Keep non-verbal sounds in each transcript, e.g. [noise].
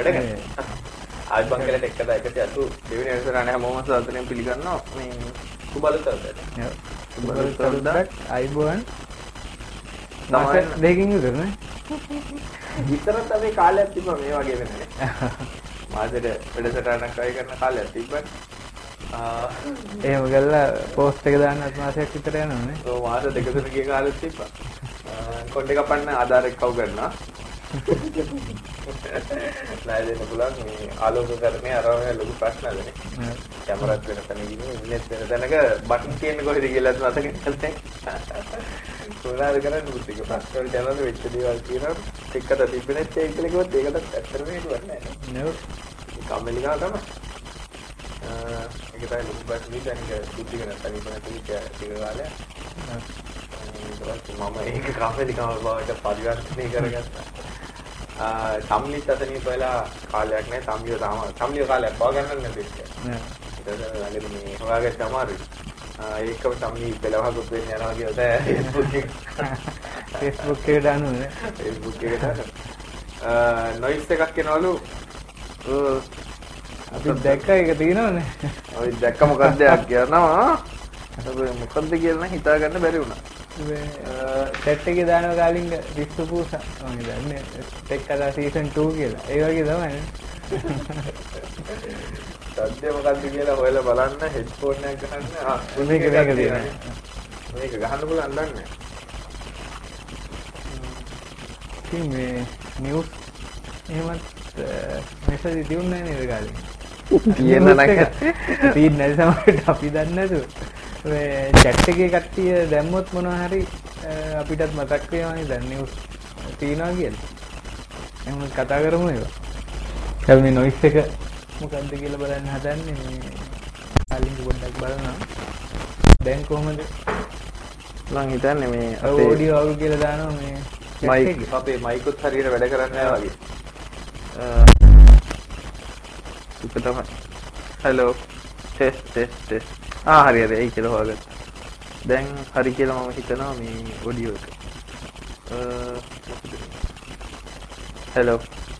වැඩ කරන්නේ. ආයිබන් කියලා ටෙක් කරලා 180 දෙවෙනි වැඩසටහන හැමෝම සාදරයෙන් පිළිගන්නවා. මේ සුබලතවද. සුබලතවදක් අයිබෝන් තමයි දෙකින් කරන විතරත් අපි කාලයක් තිබ්බා මේ වගේ වෙන්නේ. මාසෙට වැඩසටහනක් අය කරන කාලයක් තිබ්බා. එහෙම ගල්ලා පෝස්ට් එක දාන්න මාසයක් විතර යනවානේ. ඔව් මාස දෙක තුන ගිය කාලෙත් තිබ්බා. කොණ්ඩේ කපන්න ආධාරයක් කව් කරනවා. නෑ දෙන්න පුළුවන් මේ ආලෝකකරණය අරගෙන ලොකු ප්‍රශ්නදනේ. කැමරාත් වෙන තැන ගිහින් ඉන්නේ වෙන තැනක බටන් තියෙන්නේ කොහෙද කියලාත් මතක නැහැ. කොහොමද කරන්නේ මුතික ප්‍රශ්න වලට යනවාද වෙච්ච දේවල් කියනවා. එක්කට තිබෙනෙත් ඒක කියලා කිව්වොත් ඒකටත් ඇත්තටම හේතුවක් නැහැ. නෝ කම්මැලිකම තමයි. ඒක තමයි ලොකු ප්‍රශ්නේ දැනග බුද්ධි කරන තනිය වෙන ටික ටික කාලයක්. මම ඒක කම්මැලිකම බවට පරිවර්තනය කරගත්තා. සම්ලිත් අතනිය වෙලා කාලයක් නෑ සම්ලිය තාම සම්ලිය කාලයක් බව ගන්නන්න නැති ඒක. ඒක ළඟදී මේ හොයාගත්ත අමාරුයි. ඒකම සම්ලි පෙළවහකුත් වෙන්න යනවා කියලා තමයි Facebook එක. Facebook එකට දාන්නේ. Facebook එකට. නොයිස් එකක් එනවලු. අපි දැක්ක එක තියෙනවනේ. ඔය දැක්ක මොකක්ද කියනවා. අපි මොකද්ද කියලා නම් හිතා ගන්න බැරි වුණා. සෙට් එකේ දානවා කාලින්ග රිස්සු පූස මම දන්නේ ටෙක් කතා සීසන් 2 කියලා. ඒ වගේ තමයි. සද්ද මොකද්ද කියලා හොයලා බලන්න හෙඩ්ෆෝන් එකක් ගන්න. මේක මේක තියෙනවා. මේක ගහන්න පුළුවන් දන්නේ. ඉතින් මේ නිවුස් එහෙමත් මෙසේජ් දියුන්නේ නේද කාලින්. තියෙන නැක. නැති සමහරට අපි දන්නේ නැතුව. එකේ කට්ටිය දැම්මොත් මොනවා හරි අපිටත් මතක් වෙනවනේ දැන් නිවුස් තියනවා කියලා. එහෙනම් කතා කරමු ඒවා. දැන් මේ නොයිස් එක මොකද්ද කියලා බලන්න හදන්නේ මේ කලින් පොඩ්ඩක් බලනවා. දැන් කොහමද මං හිතන්නේ මේ ඔඩියෝ අවුල් කියලා දානවා මේ මයික් අපේ මයිකුත් හරියට වැඩ කරන්නේ නැහැ වගේ. ඒක තමයි. hello test test test. ආ හරි හරි ඒ කියලා හොයාගත්තා. දැන් හරි කියලා මම හිතනවා මේ ඔඩියෝ එක.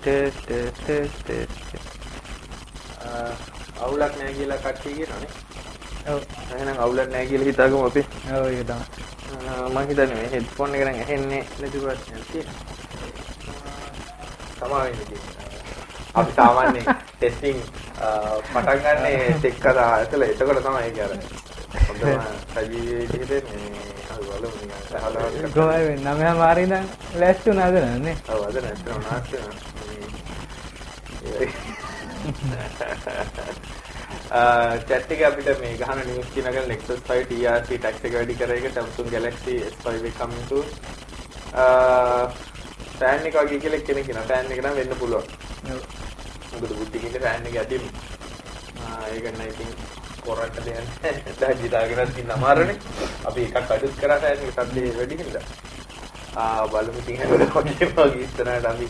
test test test test. අවුලක් නැහැ කියලා කට්ටිය කියනවානේ. ඔව් එහෙනම් අවුලක් නැහැ කියලා හිතාගමු අපි. ඔව් ඒක තමයි. මම හිතන්නේ මේ හෙඩ්ෆෝන් එක නම් ඇහෙන්නේ නැති ප්‍රශ්නයක් තියෙනවා. තමයි අපි සාමාන්‍ය ටෙස්ටිං පටන් ගන්නේ ටෙක් කතා ඇතුළ එතකොට තමයි ඒක අර හොඳම සජීවී විදිහට මේ අපි බලමු නිකන් සහලවත් කොහොමද වෙන්නේ නමයා මාරි ඉඳන් ලෑස්ති වුණාද නේ ඔව් අද නැත්නම් නාස්ති චැට් එක අපිට මේ ගහන නිවුස් කියනකල් Nexus 5 TRC ටැක්ස් එක වැඩි කර එක Samsung Galaxy S5 එක coming to ෆෑන් එක වගේ කියලා කෙනෙක් කියනවා ෆෑන් එක නම් වෙන්න පුළුවන් මොකද බුද්ධිකින්ද ෆෑන් එක ඇදින් ඒක නම් ඉතින් කොරන්ට දෙන්නේ දැන් හිතාගෙන ඉන්න අමාරුනේ. අපි එකක් අඩුත් කරා ෆෑන් එක සද්දේ වැඩි හින්දා ආ බලමු ඉතින් හැමෝටම වගේ ඉස්සරහට අපි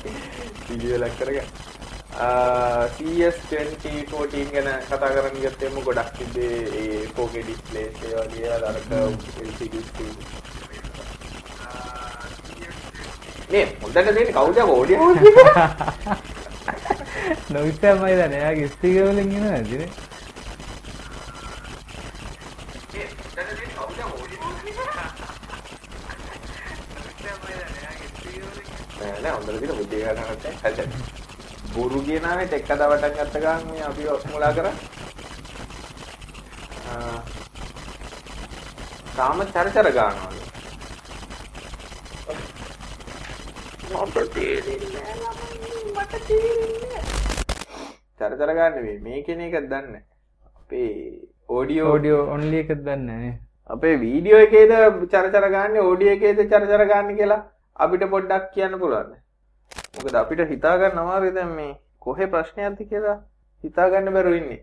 වීඩියෝ ලක් කරගන්න. CS 2014 ගැන කතා කරන්න ගියොත් එමු ගොඩක් තිබ්බේ ඒ 4K ඩිස්ප්ලේස් ඒ වගේ අරක LCD screen. නේ හොඳට දෙන්නේ කවුද? ඕඩියෝ [laughs] නොවිස්සමයි දන්නේ එයාගේ ස්පීකර් වලින් එනවා නේද නෑ නෑ හොඳට දින බුද්ධිය ගන්නත් නැහැ බොරු කියනානේ ටෙක් කතා වටක් ගත්ත ගමන් මේ අපි මුලා කරා. තාම චරචර ගන්නවලු. මට තේරෙන්නේ මට තේරෙන්නේ. චරචර ගන්න නෙවෙයි මේ කෙන එකක් දන්නේ. අපේ ඔඩියෝ ඔඩියෝ ඔන්ලි එකක් දන්නේ. අපේ වීඩියෝ එකේද චරචර ගන්න ඔඩියෝ එකේද චරචර ගන්න කියලා අපිට පොඩ්ඩක් කියන්න පුළුවන්. මොකද අපිට හිතා ගන්න අමාරුයි දැන් මේ කොහේ ප්‍රශ්නයක්ද කියලා හිතා ගන්න බැරුව ඉන්නේ.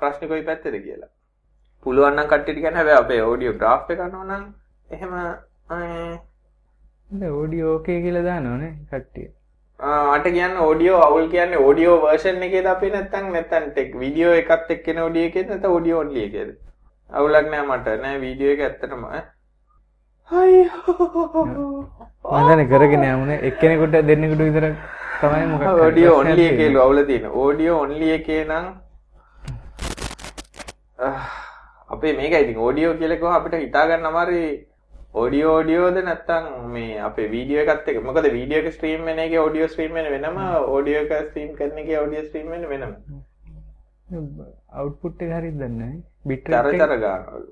ප්‍රශ්නේ කොයි පැත්තේද කියලා. පුළුවන් නම් කට්ටියට කියන්න හැබැයි අපේ ඔඩියෝ ග්‍රාෆ් එක කරනවා නම් එහෙම ඔඩියෝ ඕකේ කියලා දානවනේ කට්ටිය. මට කියන්න ඕඩියෝ අවුල් කියන්නේ ඕඩියෝ වර්ෂන් එකේද අපි නැත්තම් නැත්තම් ටෙක් වීඩියෝ එකත් එක්කෙන ඕඩියෝ එකේද නැත්නම් ඕඩියෝ ඔන්ලි එකේද? අවුලක් නෑ මට නෑ වීඩියෝ එක ඇත්තටම. මදන කරගෙන යමුණ එක්කෙනෙකුට දෙන්නෙකුට විතර තමයි මොක ඕඩියෝ ඔන්ලි එකේලු අවුල තියෙන. ඕඩියෝ ඔන්ලි එකේ නම් අපේ මේක ඉතින් ඕඩියෝ කියලක අපිට හිතාගන්න අමාරුයි ඔඩියෝ ඕඩියෝද නැත්තම් මේ අපේ වීඩියෝ එකත් එක්ක. මොකද වීඩියෝ එක ස්ට්‍රීම් වෙන එකේ ඔඩියෝ ස්ට්‍රීම් වෙන වෙනම ඔඩියෝ එක ස්ට්‍රීම් කරන එකේ ඔඩියෝ ස්ට්‍රීම් වෙන වෙනම. අවුට්පුට් එක හරියට දන්නේ නැහැ. බිට් තර තර ගන්නවලු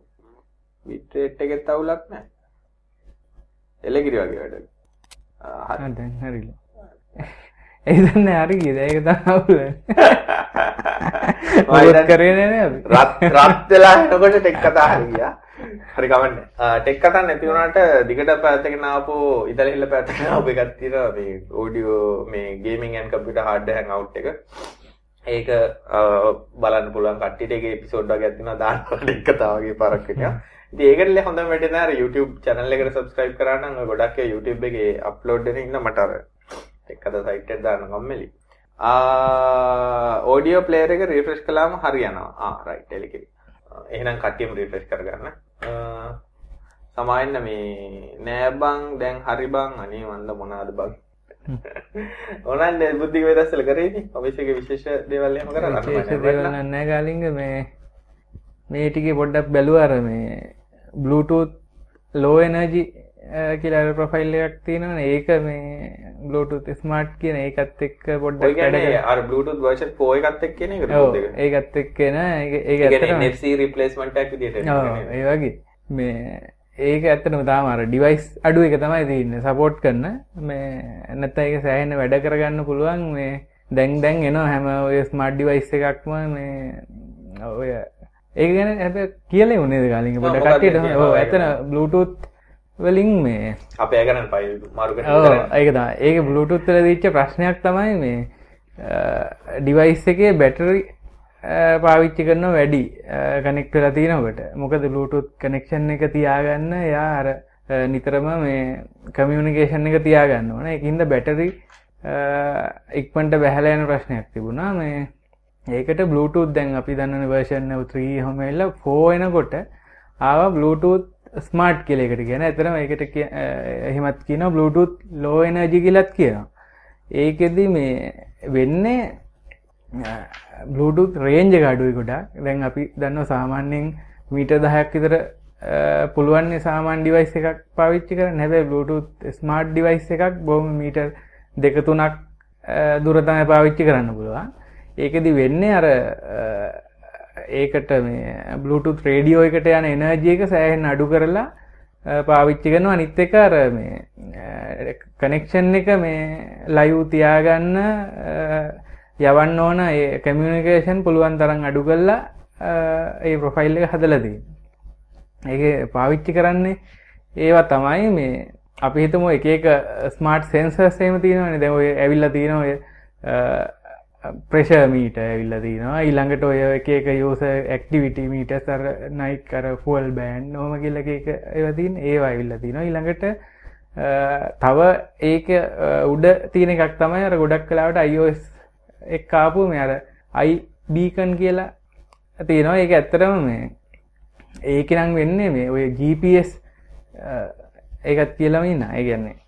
බිට් රේට් එකෙත් අවුලක් නැහැ. එලගිරි වගේ වැඩ. හරි දැන් හරිලා. [laughs] ඒ දන්නේ හරි කීයද ඒක තමයි අවුල [laughs] ඔයත් කරේ නෑ රත් රත් වෙලා එනකොට ටෙක් කතා හරි ගියා. හරි කමන්න ටෙක් කතා නැති වුණාට දිගට පැත්තගෙන ආපු ඉතලිහිල්ල පැත්තගෙන ආපු එකක් තියෙනවා. මේ ඔඩියෝ මේ gaming and computer hardware hangout එක. ඒක බලන්න පුළුවන් කට්ටියට ඒකේ එපිසෝඩ් වගේක් තියෙනවා දානවා. ටෙක් කතා වගේ පාරක් හිටියා ඉතින් ඒකට හොඳම වැඩේ නෑ. අර YouTube channel එකට subscribe කරා නම් ඔය ගොඩක් YouTube එකේ upload වෙන ඉන්න මට අර ටෙක් කතා site එකට දාන්න කම්මැලි ඕඩියෝ ප්ලේයර් එක රිෆ්‍රෙෂ් කළාම හරියනවා. ආ රයිට් එලිකිරි එහෙනම් කට්ටියම රිෆ්‍රෙෂ් කරගන්න. සමායන්න මේ නෑබං දැන් හරි බං අනේ මොනාද බං. ඕනන් බුද්ධික වෙදස්සල කරේදී ඔබේසක විශේෂ දේවල්යම කර නෑ. ගාලිංග මේ මේ ටික පොඩ්ඩක් බැලුවර මේ බ්ලූටූත් ලෝ එනජි කියලා ප්‍රොෆයිල් එකක් තියෙනවන. ඒක මේ බ්ලූටූත් ස්මාර්ට් කියන ඒකත් එක්ක පොඩ්ඩක් අර බ්ලූටූත් වර්ෂන් ෆෝ එකත් එක්ක කියන එක ඒකත් ඒක එකක් විදිහට ඒ වගේ. මේ ඒක ඇත්තනම තාමර ඩිවයිස් අඩු එක තමයි තියන්න. සපෝට් කරන්න මේ නැත්ත එක සෑහෙන වැඩ කරගන්න පුළුවන්. මේ දැන් දැන් එනවා හැම ඔය ස්මාර්ට් ඩිවයිස් එකක්ම මේ ඔය ඒ ගැන හැබ කියලේ උනේද කාලින් පොඩ කටට ඇතන බ්ලූටූත් වලින් මේ අප ඒගන පයි මරු ඒකතා ඒක බ්ලූටුත්තල දිච්ච ප්‍රශ්නයක් තමයි මේ ඩිවයිස් එකේ බැටරි පාවිච්චි කරන වැඩි කනෙක්ටල තියනකට. මොකද බ්ලූටුත් කනෙක්ෂන් එක තියාගන්න යා අර නිතරම මේ කමියනිකේෂන් එක තියාගන්න ඕන. එකින්ද බැටරි ඉක්මට බැහලයන ප්‍රශ්නයක් තිබුණා. මේ ඒකට බ්ලූටුත් දැන් අපි දන්න වර්ෂණ ත්‍රී හොමල්ල ෆෝයනකොට ආව බ්ලූටුත් ස්මාර්ට් කෙලෙකට කියන ඇතරම එකට එහෙමත් කියන බ්ලුටුත් ලෝ එනජි කියලත් කියනවා. ඒකෙදි මේ වෙන්නේ බ්ලුටුත් රේන්ජ ගඩුයි ගොඩා දැන් අපි දන්න සාමාන්‍යයෙන් මීට දහයක් විතර පුළුවන්නේ සාමාන් ඩිවයිස් එකක් පවිච්චි කර නැබැ බ්ලුටුත් ස්මාර්ට් ඩිවයිස් එකක් බොම මීට දෙකතුනක් දුරතම පාවිච්චි කරන්න පුළුවන්. ඒකෙදි වෙන්නේ අර ඒකට මේ බ්ලුටුත් රේඩියෝ එකට යන එනර්ජිය එක සෑහෙන් අඩු කරලා පාවිච්චි කරනවා. අනිත් එක අර මේ කනෙක්ෂන් එක මේ ලයිව් තියාගන්න යවන්න ඕන. ඒ කමියුනිකේෂන් පුළුවන් තරම් අඩු කරලා ඒ ප්‍රොෆයිල් එක හදලා තියෙනවා. ඒක පාවිච්චි කරන්නේ ඒවා තමයි මේ අපි හිතමු එක එක ස්මාර්ට් සෙන්සර්ස් එහෙම තියෙනවනේ. දැන් ඔය ඇවිල්ලා තියෙනවා ඔය ප්‍රේෂ මීට ඇවිල්ල තිනවා. ඊළඟට ඔය එක එක යෝස ඇක්ටිවිට මීට සර නයි කර ෆුවල් බෑන් නොම කියලක එක ඒවතින් ඒවා ඇවිල්ල තිනවා. ඊළඟට තව ඒක උඩ තියෙන එකක් තමයි අර ගොඩක් කලාවට අයිෝස් එක් කාපු මේ අර අයි බීකන් කියලා තියෙනවා. ඒක ඇත්තරම මේ ඒකනං වෙන්නේ මේ ඔය GPS ඒකත් කියලමින්න ඒ ගැන්නේ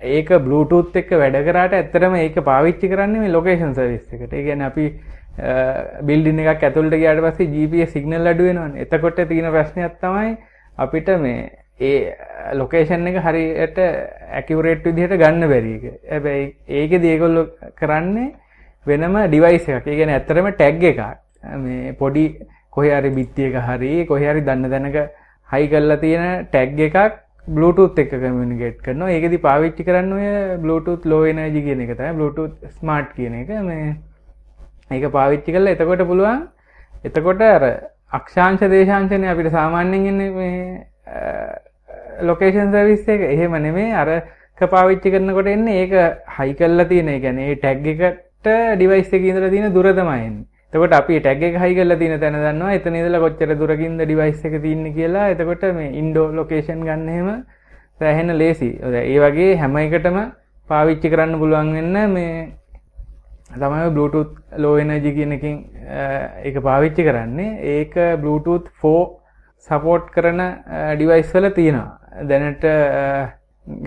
ඒක බ්ලුටූත් එක්ක වැඩ කරාට ඇත්තරම ඒක පාවිච්චි කරන්නේ මේ ලොකේෂන් සර්විස් එකට. ඒ කියන්නේ අපි බිල්ඩින් එකක් ඇතුළට ගියාට පස්සේ GPS සිග්නල් අඩු වෙනවනේ. එතකොට තියෙන ප්‍රශ්නයක් තමයි අපිට මේ ඒ ලොකේෂන් එක හරියට ඇකියුරේට් විදිහට ගන්න බැරි එක. හැබැයි ඒකෙදි ඒගොල්ලෝ කරන්නේ වෙනම ඩිවයිස් එකක්. ඒ කියන්නේ ඇත්තටම ටැග් එකක්. මේ පොඩි කොහේ හරි බිත්තියක හරි කොහේ හරි දන්න දැනක හයි කරලා තියෙන ටැග් එකක් බ්ලුටූත් එක කමියනිකේට් කරනවා. ඒකෙදි පාවිච්චි කරන්න ඔය බ්ලුටූත් ලෝ එනර්ජි කියන එක තමයි. බ්ලුටූත් ස්මාර්ට් කියන එක. මේ ඒක පාවිච්චි කරලා එතකොට පුළුවන්. එතකොට අර අක්ෂාංශ දේශාංශනේ අපිට සාමාන්‍යයෙන් ඉන්නේ මේ ලොකේෂන් සර්විස් එක. එහෙම නෙමෙයි. අර පාවිච්චි කරනකොට එන්නේ. ඒක හයි කරලා තියෙන ඒ කියන්නේ ඒ ටැග් එකට ඩිවයිස් එකේ ඉඳලා තියෙන දුර තමයි එන්නේ. එතකොට අපි ටැග් එක හයි කරලා තියෙන තැන දන්නවා එතන ඉඳලා කොච්චර දුරකින්ද ඩිවයිස් එක තියෙන්නේ කියලා. එතකොට මේ ඉන්ඩෝ ලොකේෂන් ගන්න එහෙම සෑහෙන ලේසි. ඒ වගේ හැම එකටම පාවිච්චි කරන්න පුළුවන් වෙන්න මේ තමයි Bluetooth low energy කියන එකකින් ඒක පාවිච්චි කරන්නේ ඒක Bluetooth 4 support කරන device වල තියෙනවා දැනට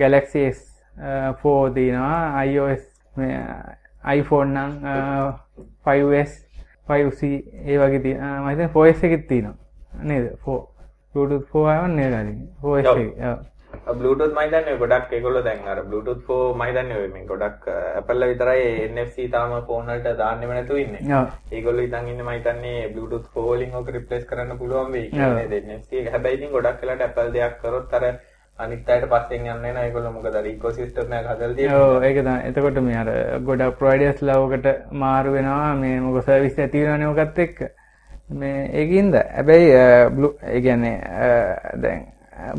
Galaxy S4 තියෙනවා iOS iPhone නම් 5S 5C ඒ වගේ මම හිතන්නේ 4S එකෙත් තියෙනවා. නේද? 4 Bluetooth 4 ආවම නේද කලින් 4S එකේ Bluetooth මම හිතන්නේ ගොඩක් ඒගොල්ලෝ දැන් අර Bluetooth 4 මම හිතන්නේ ඔය මේ ගොඩක් Apple විතරයි NFC තාම ෆෝන් වලට දාන්නෙම නැතුව ඉන්නේ. ඔව්. ඒගොල්ලෝ ඉතින් ඉන්නේ Bluetooth 4 වලින් ඔක රිප්ලේස් කරන්න පුළුවන් වෙයි කියන්නේ නේද? NFC එක. හැබැයි ඉතින් ගොඩක් වෙලාවට Apple දෙයක් කරොත් අර අනිත් අයට පස්සෙන් යන්නේ නැහැ ඒගොල්ලෝ මොකද අර ඉකෝසිස්ටම් එක හදලා තියෙන්නේ. ඔව් ඒක තමයි. එතකොට මේ අර ගොඩක් ප්‍රොවයිඩර්ස් ලවකට මාරු වෙනවා මේ මොකද සර්විස් ඇති වෙනවනේ ඔකත් එක්ක. මේ ඒකින්ද හැබැයි ඒ කියන්නේ දැන්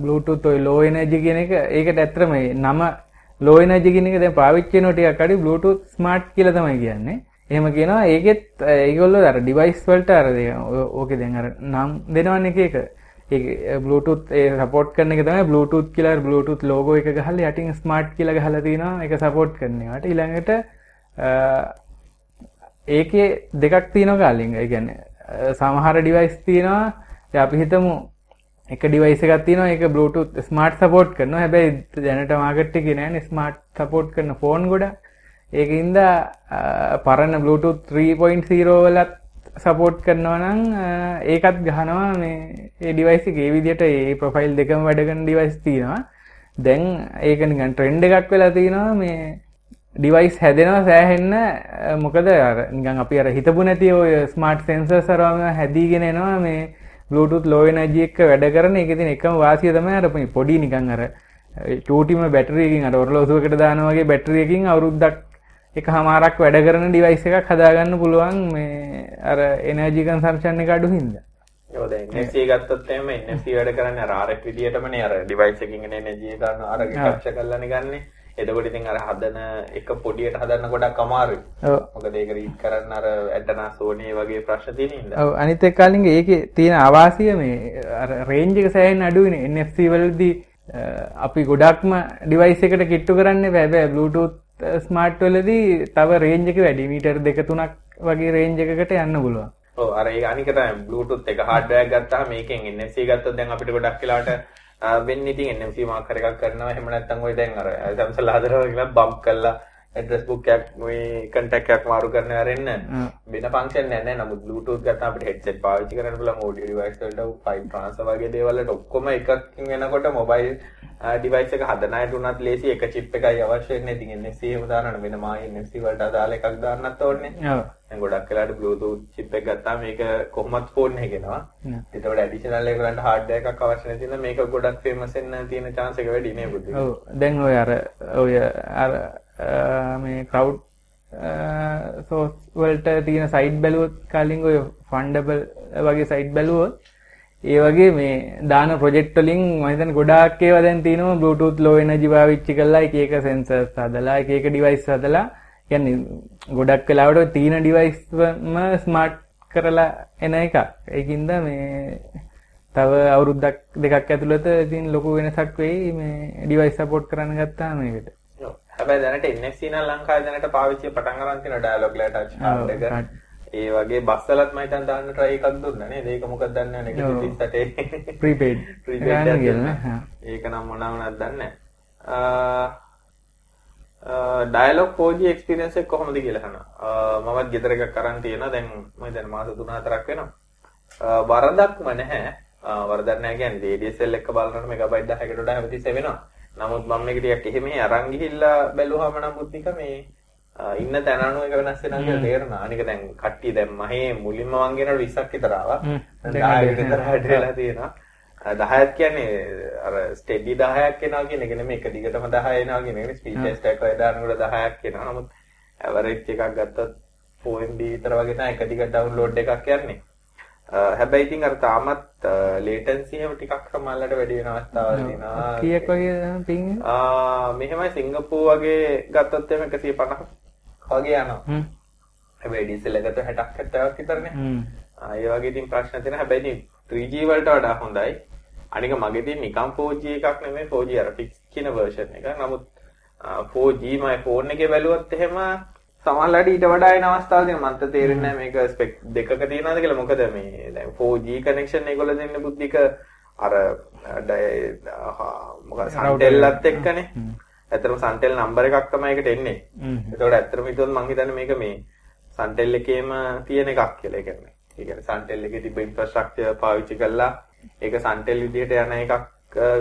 Bluetooth ඔය low energy කියන එක ඒකට ඇත්තටම නම low energy කියන එක දැන් පාවිච්චි කරන ටිකක් අඩි Bluetooth smart කියලා තමයි කියන්නේ. එහෙම කියනවා ඒකෙත් ඒගොල්ලෝ අර device වලට අර ඕකේ දැන් අර නම් දෙනවනේ එක එක. ඒ Bluetooth ඒ support කරන එක තමයි Bluetooth කියලා Bluetooth logo එක ගහලා යටින් smart කියලා ගහලා තිනවා ඒක support කරන ඒවාට. ඊළඟට ඒකේ දෙකක් තියෙනවා කාලින්. ඒ කියන්නේ සමහර device තියෙනවා අපි හිතමු එක ඩිවයිස් එකක් තියෙනවා ඒක Bluetooth smart support කරනවා. හැබැයි දැනට මාකට් එකේ නෑනේ smart support කරන ෆෝන් ගොඩක්. ඒකින්ද පරණ Bluetooth 3.0 වලත් support කරනවා නම් ඒකත් ගහනවා මේ ඒ device එකේ ඒ විදිහට ඒ profile දෙකම වැඩ කරන device තියෙනවා. දැන් ඒක නිකන් trend එකක් වෙලා තියෙනවා මේ device හැදෙනවා සෑහෙන්න මොකද අර නිකන් අපි අර හිතපු නැති ඔය smart sensors අරවම හැදීගෙන එනවා මේ Bluetooth low energy එක වැඩ කරන එකේ තියෙන එකම වාසිය තමයි අර පොඩි නිකන් අර චූටිම බැටරි එකකින් අර ඔරලෝසුවකට දානවා වගේ බැටරි එකකින් අවුරුද්දක් එකමාරක් වැඩ කරන ඩිවයිස් එකක් හදාගන්න පුළුවන් මේ අර එනර්ජි කන්සම්ප්ෂන් එක අඩු හින්දා. ඔව් දැන් NFC ගත්තොත් එහෙම NFC වැඩ කරන්නේ අර RF විදියටමනේ අර ඩිවයිස් එකකින් එන එනර්ජි එක ගන්න අර කැප්චර් කරලානේ ගන්නෙ. එතකොට ඉතින් අර හදන එක පොඩියට හදන්න ගොඩක්. ඔව්. මොකද ඒක රීඩ් කරන්න අර ඇන්ටනා සෝනි වගේ ප්‍රශ්න තියෙන. ඔව් අනිත් එක්ක කලින් ඒකේ තියෙන අවාසිය මේ අර රේන්ජ් එක සෑහෙන අඩුයිනේ NFC වලදී අපි ගොඩක්ම ඩිවයිස් එකට කිට්ටු කරන්නේ හැබැයි Bluetooth ස්මාර්ට් වලදී තව රේන්ජ් එක වැඩි මීටර් දෙක තුනක් වගේ රේන්ජ් එකකට යන්න පුළුවන්. ඔව් අර ඒක අනික තමයි Bluetooth එක හાર્ඩ්වෙයාර් ගත්තාම මේකෙන් NFC ගත්තොත් දැන් අපිට ගොඩක් වෙලාවට වෙන්නේ ඉතින් NFC මාකර් එකක් කරනවා එහෙම නැත්නම් ඔය දැන් අර Samsung හදනවා කියලා බම්ප් කරලා ඇඩ්‍රස් බුක් එකක් මේ කන්ටැක්ට් එකක් මාරු කරන හැරෙන්න වෙන ෆන්ක්ෂන් නැහැ නෑ නමුත් Bluetooth ගත්තාම අපිට headset පාවිච්චි කරන්න පුළුවන් audio device වලට file transfer වගේ දේවල් වලට ඔක්කොම එකකින් වෙනකොට mobile device එක හදන අයට උනත් ලේසි එක chip එකයි අවශ්‍ය වෙන්නේ. ඉතින් NFC එහෙම දාන්න වෙන මායි NFC වලට අදාළ එකක් දාන්නත් ඕනේ. දැන් ගොඩක් වෙලාවට Bluetooth chip එක ගත්තාම මේක කොහොමත් ෆෝන් එකේනවා. ඒතකොට ඇඩිෂනල් එකකට හાર્ඩ්වෙයාර් එකක් අවශ්‍ය නැති නිසා මේක ගොඩක් ෆේමස් වෙන්න තියෙන chance එක වැඩි නේ බුද්ධි. ඔව් දැන් ඔය අර ඔය අර මේ ක්‍රවුඩ් සෝස් වලට තියෙන සයිට් බැලුවොත් කලින් ඔය ෆන්ඩබල් වගේ සයිට් බැලුවොත් ඒ වගේ මේ දාන ප්‍රොජෙක්ට් වලින් මම හිතන්නේ ගොඩාක් ඒවා දැන් තියෙනවා Bluetooth low energy පාවිච්චි කරලා එක එක sensors හදලා එක එක device හදලා කියන්නේ ගොඩක් වෙලාවට තියෙන device වම smart කරලා එන එකක්. ඒකින්ද මේ තව අවුරුද්දක් දෙකක් ඇතුළත ඉතින් ලොකු වෙනසක් වෙයි මේ device support කරන්න ගත්තාම මේකට. හැබැයි දැනට NFC නම් ලංකාවේ දැනට පාවිච්චි පටන් ගන්න තියෙන ඩයලොග් ලෑ ටච් හાર્ඩ් එක. ඒ වගේ බස් වලත් මම හිතන් දාන්න try එකක් දුන්නා නේද? ඒක මොකක්ද දන්නේ නැහැ. 138 prepaid [laughs] prepaid ගන්න එකක් කියලා. ඒක නම් මොනවා වුණත් දන්නේ නැහැ. ඩයලොග් 4G එක්ස්පීරියන්ස් එක කොහොමද කියලා අහනවා. මමත් ගෙදර එකක් අරන් තියෙනවා. දැන් මම දැන් මාස 3-4ක් වෙනවා. වරදක්ම නැහැ. වරදක් නැහැ කියන්නේ ADSL එක බලනකොට මෙගාබයිට් 10කට වඩා හැමතිස්සෙ වෙනවා. නමුත් මම මේක ටිකක් එහෙම අරන් ගිහිල්ලා බැලුවාම නම් බුද්ධික මේ ඉන්න තැන අනුව එක වෙනස් වෙනවා කියලා තේරෙනවා. අනික දැන් කට්ටිය දැන් මහේ මුලින්ම මං ගෙනන 20ක් විතර ආවා. දැන් 10 විතර හැදලා තියෙනවා. 10ක් කියන්නේ අර ස්ටෙඩි 10ක් එනවා කියන එක නෙමෙයි එක දිගටම 10 එනවා කියන එක ස්පීඩ් ටෙස්ට් එකක් ඔය දානකොට 10ක් එනවා. නමුත් ඇවරේජ් එකක් ගත්තොත් 4MB විතර වගේ තමයි එක දිගට ඩවුන්ලෝඩ් එකක් යන්නේ. හැබැයි ඉතින් අර තාමත් ලේටන්සි එහෙම ටිකක් සමහරවිට වැඩි වෙන අවස්ථාවල් තියෙනවා. කීයක් වගේ පින් ආ මෙහෙමයි සිංගප්පූර් වගේ ගත්තොත් එහෙම 150 වගේ යනවා. හැබැයි ඩීසල් එකට 60ක් 70ක් විතරනේ. ආ ඒ වගේ ඉතින් ප්‍රශ්න තියෙනවා. හැබැයි ඉතින් 3G වලට වඩා හොඳයි. අනික මගේ තියෙන නිකම් 4G එකක් නෙමෙයි 4G අර ෆික්ස් කියන version එක. නමුත් 4G මයි ෆෝන් එකේ බැලුවොත් එහෙම සමහරවිට ඊට වඩා එන අවස්ථාවල් තියෙනවා මන්ට තේරෙන්නේ නැහැ මේක ස්පෙක් දෙකක තියනවාද කියලා. මොකද මේ දැන් 4G කනෙක්ෂන් ඒගොල්ලෝ දෙන්නේ බුද්ධික අර මොකද සන්ටෙල්ලත් එක්කනේ. ඇත්තටම සන්ටෙල් නම්බර එකක් තමයි ඒකට එන්නේ. ඒතකොට ඇත්තටම හිතුවොත් මං හිතන්නේ මේක මේ සන්ටෙල් එකේම තියෙන එකක් කියලා. ඒ කියන්නේ ඒ කියන්නේ සන්ටෙල් එකේ තිබ්බ ඉන්ෆ්‍රාස්ට්‍රක්චර් පාවිච්චි කරලා ඒක සන්ටෙල් විදිහට යන එකක්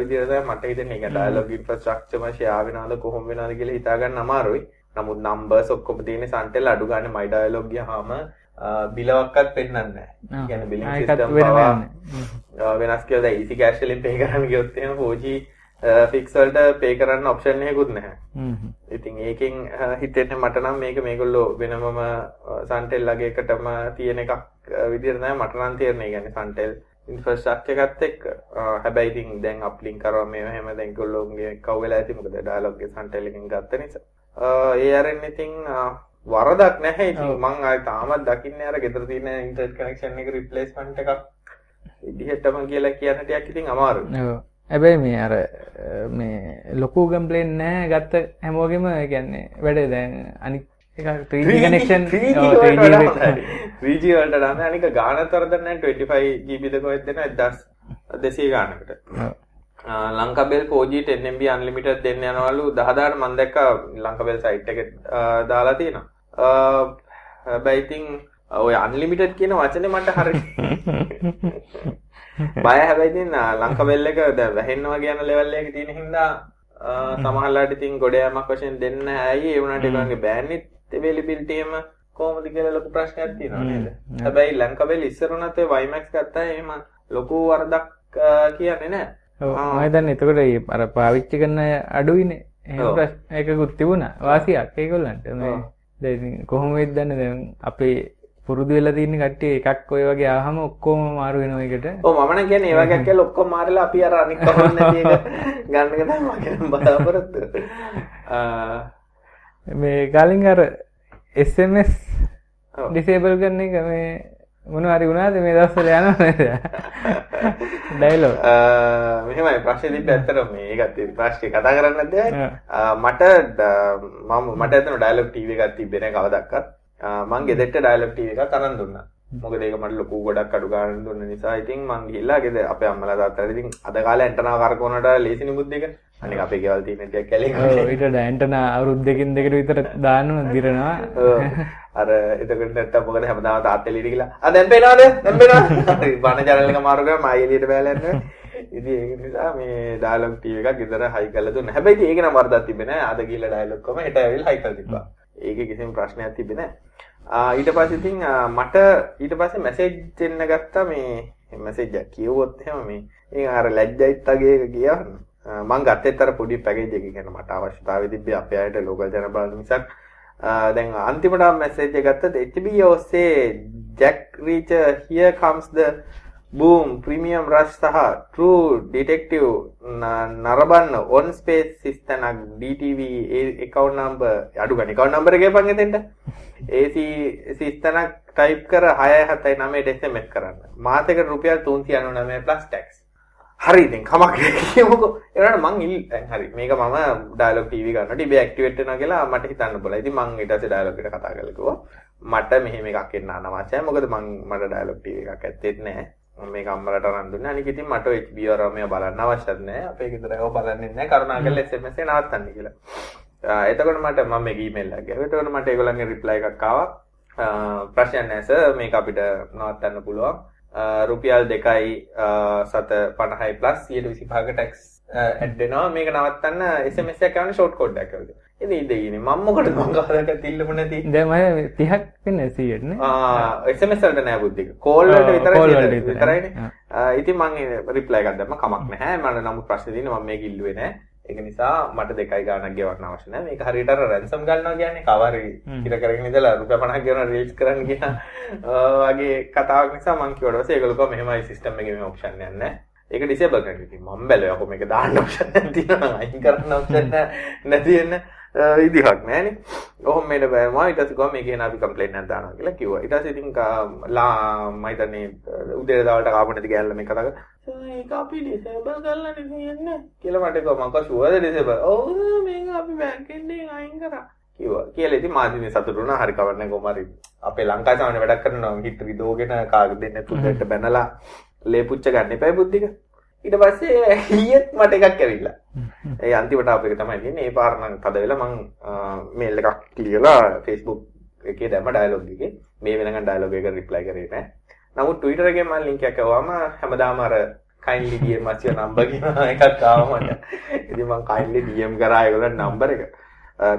විදිහට තමයි මට හිතෙන්නේ. ඒක ඩයලොග් ඉන්ෆ්‍රාස්ට්‍රක්චර් මම ෂෙයා වෙනවද කොහොම වෙනවද කියලා හිතා ගන්න අමාරුයි නමුත් නම්බර්ස් ඔක්කොම තියෙන සන්ටෙල් අඩු ගන්න මයි ඩයලොග් ගියාම බිලවක්වත් පෙන්වන්නේ නැහැ. කියන්නේ බිලින් සිස්ටම් පවා වෙනස් කියලා දැන් easy cash වලින් pay කරන්න ගියොත් එහෙම 4G ෆික්ස් වලට pay කරන්න option එකකුත් නැහැ. ඉතින් ඒකෙන් හිතෙන්නේ මට නම් මේක මේගොල්ලෝ වෙනමම සන්ටෙල් ලගේ එකටම තියෙන එකක් විදිහට තමයි මට නම් තේරෙන්නේ. කියන්නේ සන්ටෙල් ඉන්ෆ්‍රාස්ට්‍රක්චර් එකත් එක්ක හැබැයි ඉතින් දැන් අප්ලින්ක් කරවා මේ හැම දැන් ඒගොල්ලෝගේ කව් වෙලා ඇති මොකද ඩයලොග් එක සන්ටෙල් එකෙන් ගත්ත නිසා. ඒ අරින් ඉතින් වරදක් නැහැ. ඉතින් මං ආයි තාමත් දකින්නේ අර ගෙදර තියෙන ඉන්ටර්නෙට් කනෙක්ෂන් එක රිප්ලේස්මන්ට් එකක් විදිහටම කියලා කියන්න ටිකක් ඉතින් අමාරුයි. ඔව්. හැබැයි මේ අර මේ ලොකු කම්ප්ලේන් නැහැ ගත්ත හැමෝගෙම කියන්නේ වැඩේ දැන් අනික් එක 3G කනෙක්ෂන් 3G වලට නම් අනික ගානත් වරදක් නැහැ 25 GB ද කොහෙද දෙන 1200 ගානකට. ලංකාබෙල් 4G 10MB අන්ලිමිටඩ් දෙන්න යනවලු 10000ට මම දැක්කා ලංකාබෙල් සයිට් එකේ දාලා තියෙනවා. හැබැයි ඉතින් ඔය අන්ලිමිටඩ් කියන වචනේ මට හරි [laughs] බය හැබැයි ඉතින් ලංකාබෙල් එක දැන් වැහෙන්න වගේ යන ලෙවල් එකක තියෙන හින්දා සමහරලාට ඉතින් ගොඩ යamak වශයෙන් දෙන්න ඇයි ඒ වුණාට ඒගොල්ලන්ගේ බෑන්ඩ්විඩ්ත් availability එම කොහොමද කියලා ලොකු ප්‍රශ්නයක් තියෙනවා නේද? හැබැයි ලංකාබෙල් ඉස්සර උනත් ඔය WiMAX ගත්තා එහෙම ලොකු වරදක් කියන්නේ නැහැ. මම හිතන්නේ එතකොට අර පාවිච්චි කරන අඩුයිනේ. එකකුත් තිබුණා. වාසියක් ඒගොල්ලන්ට. මේ දැන් කොහොමද දන්නේ දැන් අපේ පුරුදු වෙලා තියෙන කට්ටිය එකක් ඔය වගේ ආවම ඔක්කොම මාරු වෙනවා එකට. ඔව් මම නම් කියන්නේ ඒ වගේ කියලා ඔක්කොම මාරලා අපි අර අනික් කවන්න නැති එක ගන්න එක තමයි මගේ බලාපොරොත්තු. [laughs] මේ කලින් අර SMS ඩිසේබල් කරන එක මේ මොන හරි වුණාද මේ දවස්වල යනවා නේද? ඩයලොග්. [laughs] මෙහෙමයි ප්‍රශ්නේ තිබ්බ ඇත්තටම මේකත් ප්‍රශ්නේ කතා කරන්න නැද්ද? මට මම මට ඇත්තටම ඩයලොග් ටීවී එකක් තිබ්බේ නැහැ කවදාවත්. මං ගෙදරට ඩයලොග් ටීවී එකක් අරන් දුන්නා. මොකද ඒක මට ලොකු ගොඩක් අඩු ගන්න දුන්න නිසා ඉතින් මං ගිහිල්ලා ගෙදර අපේ අම්මලා තාත්තලා ඉතින් අද කාලේ ඇන්ටනා කරකවනට ලේසි නිමුත් එක අනික අපේ ගෙවල් තියෙන ටික කැලේ ඊට ඇන්ටනා අවුරුදු දෙකකින් දෙකට විතර දාන්න දිරනවා. අර එතකොට නැත්තම් මොකද හැමදාම තාත්තලා ඉලි ගිලා ආ දැන් පේනවද? දැන් පේනවද? [laughs] බණ channel එක මාරු කරා මම එළියට බෑලා යනවා. ඉතින් ඒක නිසා මේ ඩයලොග් ටීවී එකක් ගෙදර හයි කරලා දුන්නා. හැබැයි ඒක නම් වරදක් තිබ්බේ නෑ. අද ගිහලා ඩයලොග් කොම හෙට ඇවිල්ලා හයි කරලා තිබ්බා. ඒකේ කිසිම ප්‍රශ්නයක් තිබ්බේ නෑ. ඊට පස්සේ ඉතින් මට ඊට පස්සේ මැසේජ් දෙන්න ගත්තා මේ මැසේජ් එක කිව්වොත් එහෙම මේ ඒක අර ලැජ්ජයිත් වගේ එක කියවන්න මම ගත්තෙත් අර පොඩි පැකේජ් එකක් ගැන මට අවශ්‍යතාවය තිබ්බේ අපේ අයට ලෝකල් ජන බලන මිසක්. දැන් අන්තිමට මැසේජ් එක ගත්තත් HB ඔස්සේ Jack Reacher here comes the boom premium rush සහ true detective නරබන්න on space සිස්තනක් DTV account number අඩු ගන්න. account number එක ගපන් එතෙන්ට. AC සිස්තනක් ටයිප් කර 679 SMS කරන්න. මාසෙකට රුපියල් 399 plus tax. හරි ඉතින් කමක් [laughs] කියමුකෝ ඒනට මං ඉල් දැන් හරි මේක මම ඩයලොග් ටීවී ගන්නකොට ඉබේ ඇක්ටිවේට් වෙනවා කියලා මට හිතන්න බලා. ඉතින් මං ඊට පස්සේ ඩයලොග් එකට කතා කරලා කිව්වා මට මෙහෙම එකක් එන්න අනවශ්‍යයි. මොකද මං මට ඩයලොග් ටීවී එකක් ඇත්තෙත් නැහැ. මම මේක අම්මලට අරන් දුන්නා. අනික ඉතින් මට HBO රමයා බලන්න අවශ්‍යත් නැහැ. අපේ ගෙදර ඒව බලන්නේ නැහැ. කරුණාකරලා SMS එක නවත්තන්න කියලා. එතකොට මට මම මේ ඊමේල් එකක් ගියා. එතකොට මට ඒගොල්ලන්ගේ රිප්ලයි එකක් ආවා. ප්‍රශ්නයක් නැහැ සර් මේක අපිට නවත්තන්න පුළුවන්. රුපියල් දෙකයි සත පණහයි ප්ලස් සියට විසිපාක ටැක්ස් ඇඩ්ඩෙනවා මේක නවත්තන්න SMS එක යන ෂෝට් කෝඩ් එකක් වගේ. ඉතින් ඉතින් මම මොකටද මං කවදාක තිල්ලපු නැති. දැන් මම 30ක් වෙන්නේ 100ට නේ. ආ SMS වලට නෑ බුද්ධික. කෝල් වලට විතරයි විතරයිනේ. ඉතින් මං රිප්ලයි එකක් දැම්ම කමක් නැහැ. මම නමුත් ප්‍රශ්නේ තියෙන්නේ මම මේක ඉල්ලුවේ නෑ. ඒක නිසා මට දෙකයි ගාණක් ගෙවන්න අවශ්‍ය නැහැ. මේක හරියට අර රැන්සම් ගන්නවා කියන්නේ කවරි ඉර කරගෙන ඉඳලා රුපියල් 50ක් ගෙවන රීල්ස් කරන්න කියන වගේ කතාවක් නිසා මම කිව්වට පස්සේ ඒගොල්ලෝ කිව්වා මෙහෙමයි සිස්ටම් එකේ මේ ඔප්ෂන් එකක් නැහැ. ඒක ඩිසේබල් කරන්න ඉතින් මම බැලුවා. කොහොම මේක දාන්න ඔප්ෂන් එකක් තියෙනවා අයින් කරන්න ඔප්ෂන් නැති වෙන විදිහක් නෑනේ. ඔහොම මේක බෑම ඊට පස්සේ ගොම මේකේ නාපි කම්ප්ලේන්ට් එකක් දානවා කියලා කිව්වා. ඊට පස්සේ ඉතින් ලා මම හිතන්නේ උදේ දවල්ට කාපු නැති ගෑල්ල මේ කතා කරා. ඒක අපි ඩිසේබල් කරලා නෙන්නේ කියලා මට කිව්වා මම ෂුවර්ද ඩිසේබල්. ඔව් මේක අපි බැංකෙන් අයින් කරා. කිව්වා. කියලා ඉතින් මාදිනේ සතුටු වුණා. හරි කවන්නේ කොහමරි. අපේ ලංකාවේ සාමාන්‍ය වැඩක් කරනවා හිට රිදෝගෙන කාගෙ දෙන්න තුන්දෙට බැනලා ලේ පුච්ච ගන්න එපා බුද්ධික. ඊට පස්සේ ඊයේත් මට එකක් ඇවිල්ලා. ඒ අන්තිමට අප එක තමයි තියෙන්නේ. ඒ පාර නම් තද වෙලා මං මේල් එකක් ලියලා Facebook එකේ දැම්ම ඩයලොග් එකේ. මේ වෙනකන් ඩයලොග් එක රිප්ලයි කරේ නෑ. නමුත් Twitter එකේ මම ලින්ක් එකක් ආවම හැමදාම අර kindly DM us your number කියන එකක් ආවා මට. ඉතින් මං kindly DM කරා ඒගොල්ලන් නම්බර් එක.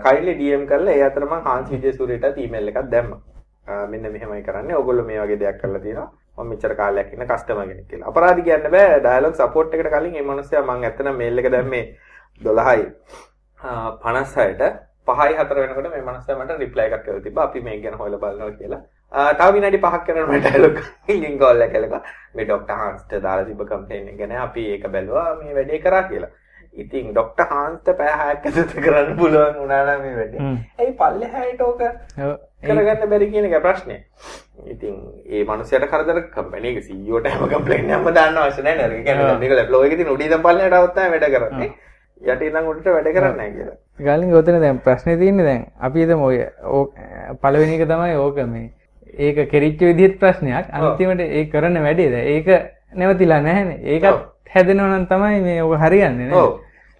kindly DM කරලා ඒ අතර මං හාන්ස් විජේසූරියට ඊමේල් එකක් දැම්මා. මෙන්න මෙහෙමයි කරන්නේ. ඕගොල්ලෝ මේ වගේ දෙයක් කරලා තියෙනවා. මම මෙච්චර කාලයක් ඉන්න කස්ටමර් කෙනෙක් කියලා. අපරාධි කියන්න බෑ. ඩයලොග් සපෝට් එකට කලින් මේ මිනිස්සයා මම ඇත්තටම මේල් එක දැම්මේ 12යි 56ට 5යි 4 වෙනකොට මේ මිනිස්සයා මට රිප්ලයි එකක් කරලා තිබ්බා. අපි මේක ගැන හොයලා බලනවා කියලා. තව විනාඩි 5ක් කරනකොට මම ඩයලොග් එකකින් කෝල් එක කළා. මේ ડોක්ටර් හාන්ස්ට දාලා තිබ්බ කම්ප්ලේන් එක ගැන අපි ඒක බැලුවා මේ වැඩේ කරා කියලා. ඉතින් ඩොක්ටර් හාන්ස්ට පැය 6ක් ඇතුළත කරන්න පුළුවන් වුණා නම් මේ වැඩේ. ඇයි පල්ලෙහායට ඕක කරගන්න බැරි කියන එක ප්‍රශ්නේ. ඉතින් ඒ මනුස්සයට කරදර කම්පැනි එක CEO ට හැම කම්ප්ලේන්ට් එකක්ම දාන්න අවශ්‍ය නැහැ නේද? ඒ කියන්නේ මේක ලැබ්ලෝ එකේ තියෙන උඩින් ඉඳන් පල්ලෙහාට આવත් තමයි වැඩ කරන්නේ. යට ඉඳන් උඩට වැඩ කරන්නේ නැහැ කියලා. ගාලින් ඔතන දැන් ප්‍රශ්නේ තියෙන්නේ දැන් අපි හිතමු ඔය පළවෙනි එක තමයි ඕක මේ ඒක කෙරිච්ච විදිහත් ප්‍රශ්නයක් අන්තිමට ඒ කරන වැඩේ දැන් ඒක නැවතිලා නැහැනේ. ඒකත් හැදෙනවනම් තමයි මේ ඔක හරියන්නේ නේද? ඔව්.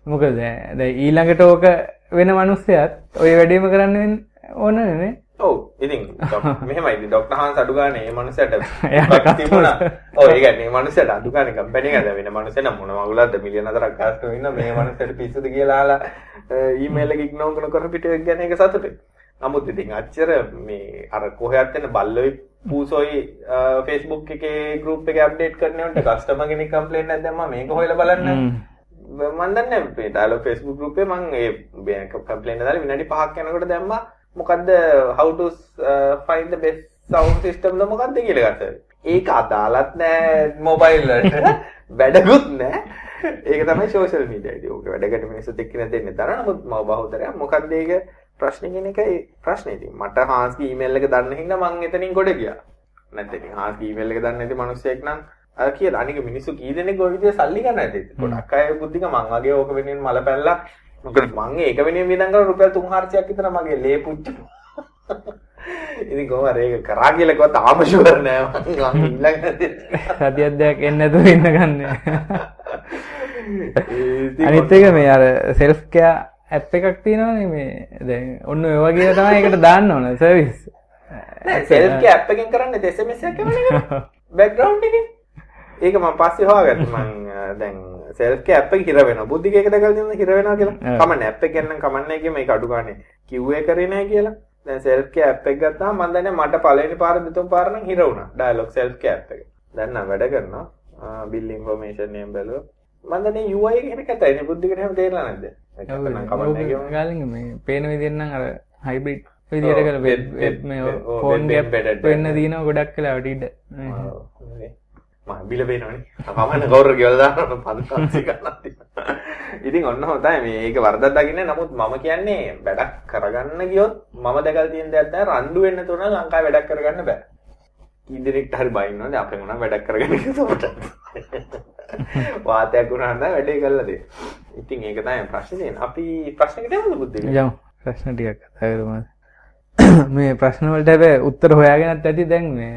මොකද දැන් ඊළඟට ඕක වෙන මිනිස්සයත් ඔය වැඩේම කරන්න ඕන නේ. ඔව්. ඉතින් [laughs] මෙහෙමයි ඩොක්ටර් හාන්ස් අඩු ගන්න මේ මිනිස්සට [laughs] තිබුණා. ඔව් ඒ කියන්නේ මේ මිනිස්සට අඩු ගන්න කම්පැනි එක වෙන මිනිස්සෙ නම් මොන මගුලක්ද මිලියන හතරක් ගාස්තු වෙන්න මේ මිනිස්සට පිස්සුද කියලා අහලා ඊමේල් එක ඉග්නෝර් කරන කර පිටේ ගැන එක සතුටුයි. නමුත් ඉතින් අච්චර මේ අර කොහෙවත් වෙන බල්ලොයි පූසොයි Facebook එකේ group එකේ අප්ඩේට් කරනවට කස්ටමර් කෙනෙක් කම්ප්ලේන්ට් එකක් දැම්මම මේක හොයලා බලන්න මම දන්නේ මේ ඩයලොග් Facebook group එකේ මම ඒ කම්ප්ලේන්ට් දාලා විනාඩි 5ක් යනකොට දැම්මා මොකද්ද how to find the best sound system ද මොකද්ද කියලා ගත්තා. ඒක අදාළත් නෑ මොබයිල් වලට. [laughs] වැඩකුත් නෑ. ඒක තමයි social media ඉතින් ඕක වැඩකට මිනිස්සුත් එක්ක දෙන්නේ තරන නමුත් මම බහුතරයක් මොකද්ද ඒක ප්‍රශ්නේ කියන එකයි ප්‍රශ්නේ ඉතින් මට හාස්ගේ ඊමේල් එක දන්න හින්දා මං එතනින් ගොඩ ගියා. නැත්නම් ඉතින් හාස්ගේ ඊමේල් එක දන්නේ නැති මිනිස්සෙක් නම් අර කියලා අනික මිනිස්සු කී දෙනෙක් ඔය විදිහට සල්ලි ගන්න ඇති. ගොඩක් අය බුද්ධික මං වගේ ඕක වෙනින් මල පැල්ලා මොකද මං ඒක වෙනුවෙන් වියදම් කරන රුපියල් 3-400ක් විතර මගේ ලේ පුච්ච. [laughs] ඉතින් කොහොමද ඒක කරා කියලා කිව්වා තාම ෂුවර් නෑ මං ඊළඟ සතියක් දෙයක් එන්නේ නැතුව ඉන්න ගන්න. [laughs] අනිත් එක මේ අර සෙල්ෆ් කෙයා ඇප් එකක් තියෙනවානේ මේ දැන් ඔන්න ඔය වගේ තමයි ඒකට දාන්න ඕන සර්විස්. සෙල්ෆ් කෙයා ඇප් එකෙන් කරන්නේ එවනේ. බෑග්ග්‍රවුන්ඩ් [laughs] එකේ. ඒක මම පස්සේ හොයාගත්තා [laughs] මං දැන් සෙල්ෆ් කේ ඇප් එක හිර වෙනවා. බුද්ධික එක දැකලා තියෙනවා හිර වෙනවා කියලා. කමන්නේ ඇප් එක ගන්න කමන්නේ කිය මේක අඩු ගානේ QA කරේ නැහැ කියලා. දැන් සෙල්ෆ් කේ ඇප් එක ගත්තාම මම දන්නේ මට පළවෙනි පාර දෙතුන් පාර නම් හිර වුණා. ඩයලොග් සෙල්ෆ් කේ ඇප් එක. දැන් නම් වැඩ කරනවා. බිල් ඉන්ෆර්මේෂන් නේම් බැලුවා. මම දන්නේ UI එක කියන කතයි. නේ බුද්ධිකට එහෙම තේරෙලා නැද්ද? ඒක නම් කමන්නේ කියමු. ගාලින් මේ පේන විදිහෙන් නම් අර හයිබ්‍රිඩ් විදිහට කර වෙබ් මේ ෆෝන් ගැප් වෙන්න දිනව ගොඩක් කලාවට ඉඩ. බිල පේනවනේ. කමන්න කවුරු ගෙවලා දාන්න පන්සල් ගන්නත් ඉතින් ඔන්න හොඳයි මේ ඒක වරදක් දකින්නේ. නමුත් මම කියන්නේ වැඩක් කරගන්න ගියොත් මම දැකලා තියෙන දෙයක් තමයි රණ්ඩු වෙන්න තුන ලංකාවේ වැඩක් කරගන්න බෑ කීදෙනෙක්ට හරි බයින්න ඕනේ අපේ මොනවා වැඩක් කරගන්න කිව්වොත් වාතයක් වුණා නම් වැඩේ කළා දෙන්න ඉතින් ඒක තමයි ප්‍රශ්නේ අපි ප්‍රශ්නෙකට යමුද බුද්ධික යමු ප්‍රශ්න ටිකක් කතා කරමු මේ ප්‍රශ්න වලට හැබැයි උත්තර හොයාගෙනත් ඇති දැන් මේ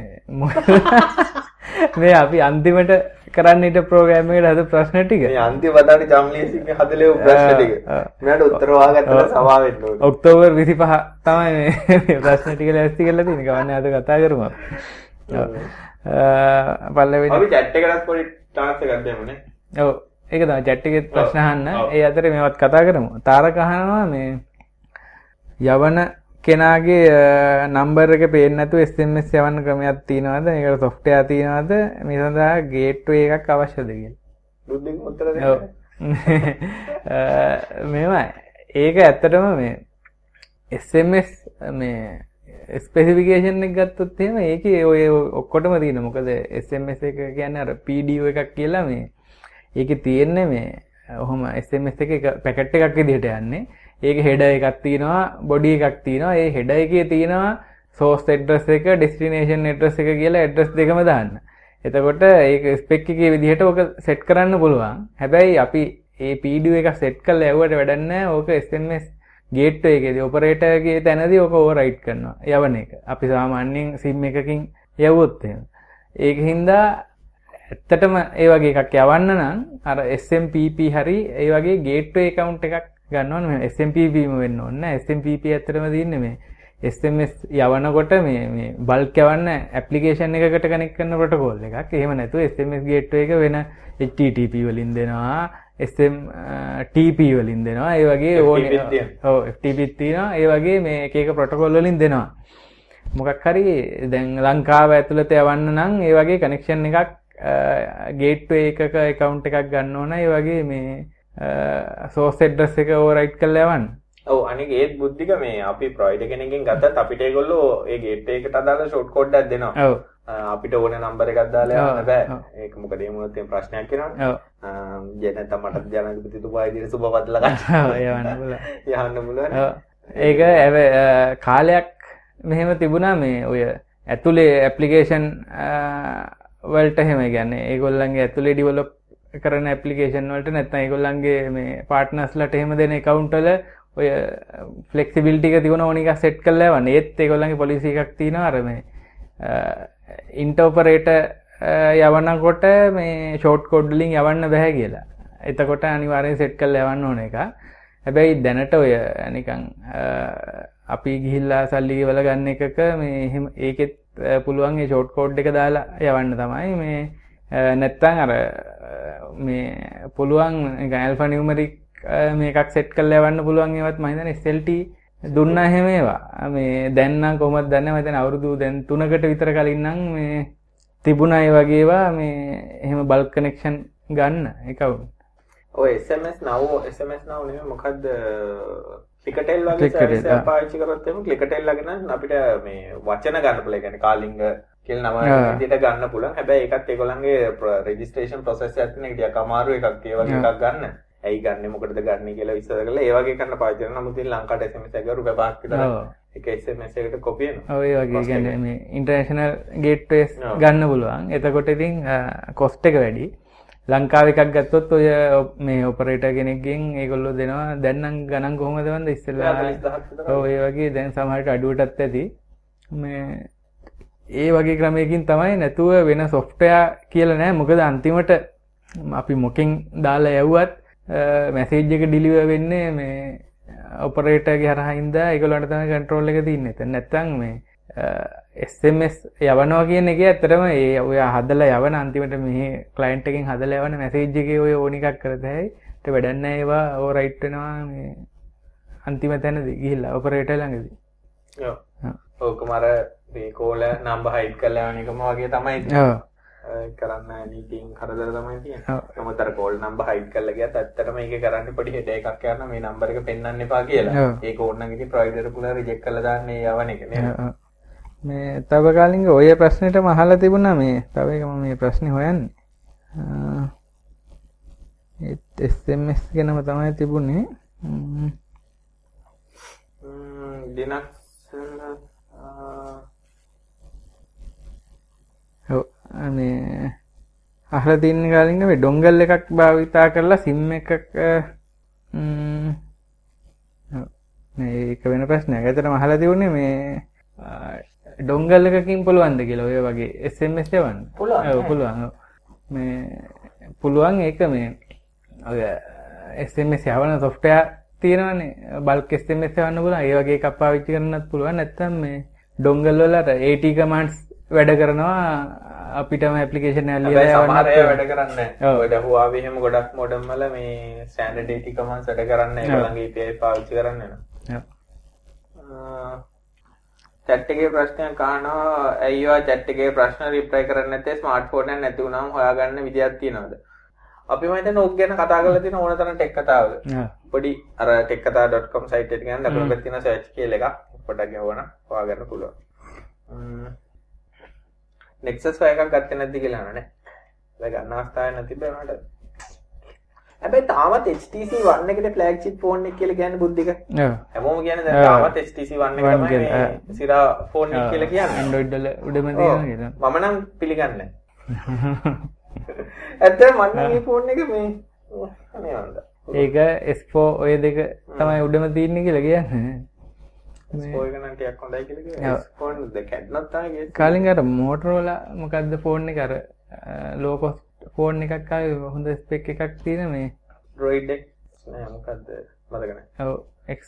මේ අපි අන්තිමට කරන්න ඊට ප්‍රෝග්‍රෑම් එකට හද ප්‍රශ්න ටික. මේ අන්තිම වතාවට ජම්ලියසිගේ හදලේ ප්‍රශ්න ටික. මෙයාට උත්තර හොයාගත්තට සමා වෙන්න ඕනේ. ඔක්තෝබර් 25 තමයි මේ ප්‍රශ්න ටික ලෑස්ති කරලා තියෙන්නේ. කවන්නේ අද කතා කරමු. Chat එකටත් පොඩි එකක් දෙමුනේ. ඔව්. ඒක තමයි chat එකේ ප්‍රශ්න අහන්න. ඒ අතරේ මේවත් කතා කරමු. තාරක අහනවා මේ යවන කෙනාගේ නම්බර් එක පේන්නේ නැතුව SMS යවන්න ක්‍රමයක් තියෙනවද? ඒකට software තියෙනවද? මේ සඳහා gateway එකක් උත්තර දෙන්න. [laughs] මේවයි. ඒක ඇත්තටම මේ SMS මේ ස්පෙසිෆිකේෂන් එක ගත්තොත් එහෙම ඒකේ ඔය ඔක්කොටම තියෙන මොකද SMS එක කියන්නේ අර PDO එකක් කියලා මේ ඒකේ තියෙන්නේ මේ ඔහොම SMS එක පැකට් එකක් විදිහට යන්නේ ඒක හෙඩ එකක් තියෙනවා බොඩි එකක් තියෙනවා ඒ හෙඩ එකේ තියෙනවා සෝස් ඇඩ්‍රස් එක ඩෙස්ටිනේෂන් ඇඩ්‍රස් එක කියලා ඇඩ්‍රස් දෙකම දාන්න. එතකොට ඒක ස්පෙක් එකේ විදිහට ඕක සෙට් කරන්න පුළුවන්. හැබැයි අපි ඒ PDU එක සෙට් කරලා යවුවට වැඩක් නැහැ. ඕක SMS ගේට්ටෝ එකේදී ඔපරේටර්ගේ තැනදී ඕක ඕවර්රයිට් කරනවා. යවන එක. අපි සාමාන්‍යයෙන් SIM එකකින් යවුවොත් එහෙම. ඒක හින්දා ඇත්තටම ඒ වගේ එකක් යවන්න නම් අර SMPP හරි ඒ වගේ ගේට්වේ account එකක් ගන්න ඕනේ. මේ SMPPම වෙන්න ඕනේ නෑ. SMPP ඇත්තටම තියෙන්නේ මේ SMS යවනකොට මේ මේ බල්ක් යවන්න ඇප්ලිකේෂන් එකකට කනෙක්ට් කරන ප්‍රොටෝකෝල් එකක්. එහෙම නැතුව SMS ගේට්වේ එක වෙන HTTP වලින් දෙනවා. SMTP වලින් දෙනවා. ඒ වගේ. ඔව් FTP තියෙනවා. ඒ වගේ මේ එක එක ප්‍රොටෝකෝල් වලින් දෙනවා. මොකක් හරි දැන් ලංකාව ඇතුළත යවන්න නම් ඒ වගේ කනෙක්ෂන් එකක් ගේට්වේ එකක එකකවුන්ට් එකක් ගන්න ඕන ඒ වගේ මේ සෝස් එඩ්‍රස් එක ඕවර්රයිට් කරලා යවන්න. ඔව් අනික ඒත් බුද්ධික මේ අපි ප්‍රොයිඩර් කෙනකින් ගත්තත් අපිට ඒගොල්ලෝ ඒ ගේට්වේ එකට අදාළ ෂෝට් කෝඩ් එකක් දෙනවා. අපිට ඕන නම්බර එකක් දාලා යන්න බෑ. ඒක මොකද ඒ මොනොත් එහෙම ප්‍රශ්නයක් වෙනවා. ඔව්. ජන තමට ජනාධිපතිතුමා ඉදිරියේ සුබ පතලා ගන්න. යවන්න පුළුවන්. යන්න. ඔව්. ඒක කාලයක් මෙහෙම තිබුණා මේ ඔය ඇතුලේ ඇප්ලිකේෂන් වලට එහෙම කියන්නේ ඒගොල්ලන්ගේ ඇතුලේ ඩිවලොප් කරන ඇප්ලිකේෂන් වලට නැත්නම් ඒගොල්ලන්ගේ මේ පාර්ට්නර්ස්ලාට එහෙම දෙන account වල ඔය ෆ්ලෙක්සිබිලිටි එක තිබුණ ඕන එකක් සෙට් කරලා යවන්න. ඒත් ඒගොල්ලන්ගේ පොලිසි එකක් තියෙනවා අර මේ ඉන්ටර්පරේටර් uh, යවනකොට මේ ෂෝට් කෝඩ් වලින් යවන්න බෑ කියලා. එතකොට අනිවාර්යෙන් සෙට් කරලා යවන්න ඕන එක. හැබැයි දැනට ඔය නිකන් uh, අපි ගිහිල්ලා සල්ලි ගෙවලා ගන්න එකක මේ එහෙම ඒකෙත් uh, පුළුවන් ඒ ෂෝට් කෝඩ් එක දාලා යවන්න තමයි මේ නැත්තම් අර මේ පුළුවන් ඇල්ෆා නියුමරික් මේකක් සෙට් කරලා යවන්න පුළුවන් ඒවත් මම හිතන්නේ SLT දුන්නා එහෙම ඒවා මේ දැන් නම් කොහොමද දන්නේ මම හිතන්නේ අවුරුදු දැන් 3කට විතර කලින් නම් මේ තිබුණා ඒ වගේ ඒවා මේ එහෙම බල්ක් කනෙක්ෂන් ගන්න එකවුන්ට් ඔය SMS නව SMS නව නෙමෙයි මොකද්ද ක්ලිකටෙල් වගේ සර්විස් එකක් පාවිච්චි කරොත් එමු ක්ලිකටෙල් ලගෙන අපිට මේ වචන ගන්න පුළුවන්. කියන්නේ කාලිංග කියලා නම විදිහට ගන්න පුළුවන්. හැබැයි ඒකත් ඒගොල්ලන්ගේ රෙජිස්ට්‍රේෂන් ප්‍රොසෙස් එකක් තියෙන එක ටිකක් අමාරු එකක්. ඒ වගේ එකක් ගන්න. ඇයි ගන්න මොකටද ගන්න කියලා විස්තර කරලා ඒ වගේ කරන්න පාවිච්චි කරනවා. නමුත් ඉතින් ලංකාවට SMS එක රුපියල් 5ක් විතර එක SMS එකට කොපි වෙනවා. ඔය වගේ කියන්නේ මේ ඉන්ටර්නැෂනල් ගේට්වේස් ගන්න පුළුවන්. එතකොට ඉතින් කොස්ට් එක වැඩි. ලංකාව එකක් ගත්තොත් ඔය මේ ඔපරේටර් කෙනෙක්ගෙන් ඒගොල්ලෝ දෙනවා දැන් නම් ගණන් කොහොමද වන්ද ඉස්සෙල්ලා ඔව් ඒ වගේ දැන් සමහරට අඩුවටත් ඇති මේ ඒ වගේ ක්‍රමයකින් තමයි නැතුව වෙන සොෆ්ට්වෙයාර් කියලා නෑ මොකද අන්තිමට අපි මොකෙන් දාලා යවුවත් මැසේජ් එක ඩිලිවර් වෙන්නේ මේ ඔපරේටර්ගේ හරහා හින්දා. ඒගොල්ලන්ට තමයි කන්ට්‍රෝල් එක තියෙන්නේ. එතන නැත්තම් මේ SMS යවනවා කියන එක ඇත්තටම ඒ ඔය හදලා යවන අන්තිමට මේ ක්ලයින්ට් එකෙන් හදලා යවන මැසේජ් එකේ ඔය ඕන එකක් කරත හැයි ඊට වැඩක් නැහැ ඒවා ඕවර්රයිට් වෙනවා මේ අන්තිම තැනදී ගිහිල්ලා ඔපරේටර් ළඟදී. ඔව්. ඕකම අර මේ කෝල කරලා යන එකම වගේ තමයි කරන්න නීතියෙන් කරදර තමයි තියෙන්නේ. නමුත් අර කෝල් නම්බර් හයිඩ් කරලා ගියත් ඇත්තටම මේක කරන්නේ පොඩි හෙඩ එකක් යනවා මේ නම්බර් එක පෙන්වන්න එපා කියලා. ඒක ඕනනම් ඉතින් ප්‍රොවයිඩර් පුළා රිජෙක්ට් කරලා දාන්නේ යවන එක නේද? මේ තව කාලින්ග ඔය ප්‍රශ්නෙටම අහලා තිබුණා මේ තව එක මම මේ ප්‍රශ්නේ හොයන්නේ. ඒත් SMS ගැනම තමයි තිබුණේ. ලිනක්ස් ඔව් මේ අහලා තින්න කාලින්ග මේ ඩොංගල් එකක් භාවිතා කරලා සිම් එකක් මේ ඒක වෙන ප්‍රශ්නයක්. ඇත්තටම අහලා තිබුණේ මේ ඩොංගල් එකකින් පුළුවන්ද කියලා ඔය වගේ SMS යවන්න. පුළුවන්. ඔව් පුළුවන්. මේ පුළුවන් ඒක මේ ඔය SMS යවන software තියෙනවනේ බල්ක් SMS යවන්න පුළුවන්. ඒ වගේ එකක් පාවිච්චි කරන්නත් පුළුවන්. නැත්නම් මේ ඩොංගල් වල අර AT commands වැඩ කරනවා අපිටම ඇප්ලිකේෂන් අය වැඩ කරන්නේ Huawei එහෙම ගොඩක් මොඩම් වල මේ AT commands වැඩ කරන්නේ. ඒගොල්ලන්ගේ API පාවිච්චි කරන්නේ නැහැ. චැට් එකේ ප්‍රශ්නයක් අහනවා ඇයි ඔයා චැට් එකේ ප්‍රශ්න රිප්ලයි කරන්නේ නැත්තේ ස්මාර්ට්ෆෝන් එක නැති වුණාම හොයාගන්න විදියක් තියනවද? අපි මම හිතන්නේ ඕක ගැන කතා කරලා තියෙන ඕන තරම් ටෙක් කතාවල. පොඩි අර tekkatha.com site එකට ගියන් ලකුණක් තියෙන search කියලා එකක් පොඩ්ඩක් ගහුවනම් හොයාගන්න පුළුවන්. Nexus 5 එකක් ගත්තේ නැද්ද කියලා අහන්නේ. ඒක ගන්න අවස්ථාවක් නැති බෑ මට. හැබැයි තාමත් HTC One එකට ෆ්ලැග්ෂිප් ෆෝන් එක කියලා කියන්නේ බුද්ධික. ඔව් හැමෝම කියන්නේ දැන්. තාමත් HTC One එක තමයි මේ සිරා ෆෝන් එක කියලා කියන්නේ. ඇන්ඩ්‍රොයිඩ් වල උඩම. තියෙනවා කියලා. මම නම් පිළිගන්නේ [laughs] ඇත්තටම මම මේ ෆෝන් එක මේ මේ වන්ද. ඒක S4 ඔය දෙක තමයි උඩම තියෙන්නේ කියලා කියන්නේ කලින් අර මෝටරෝලා මොකක්ද ෆෝන් එක? අර ලෝ කොස්ට් ෆෝන් එකක් හොඳ ස්පෙක් එකක් තියෙන මේ Droid X නෑ මොකද්ද? මතක නෑ. ඔව්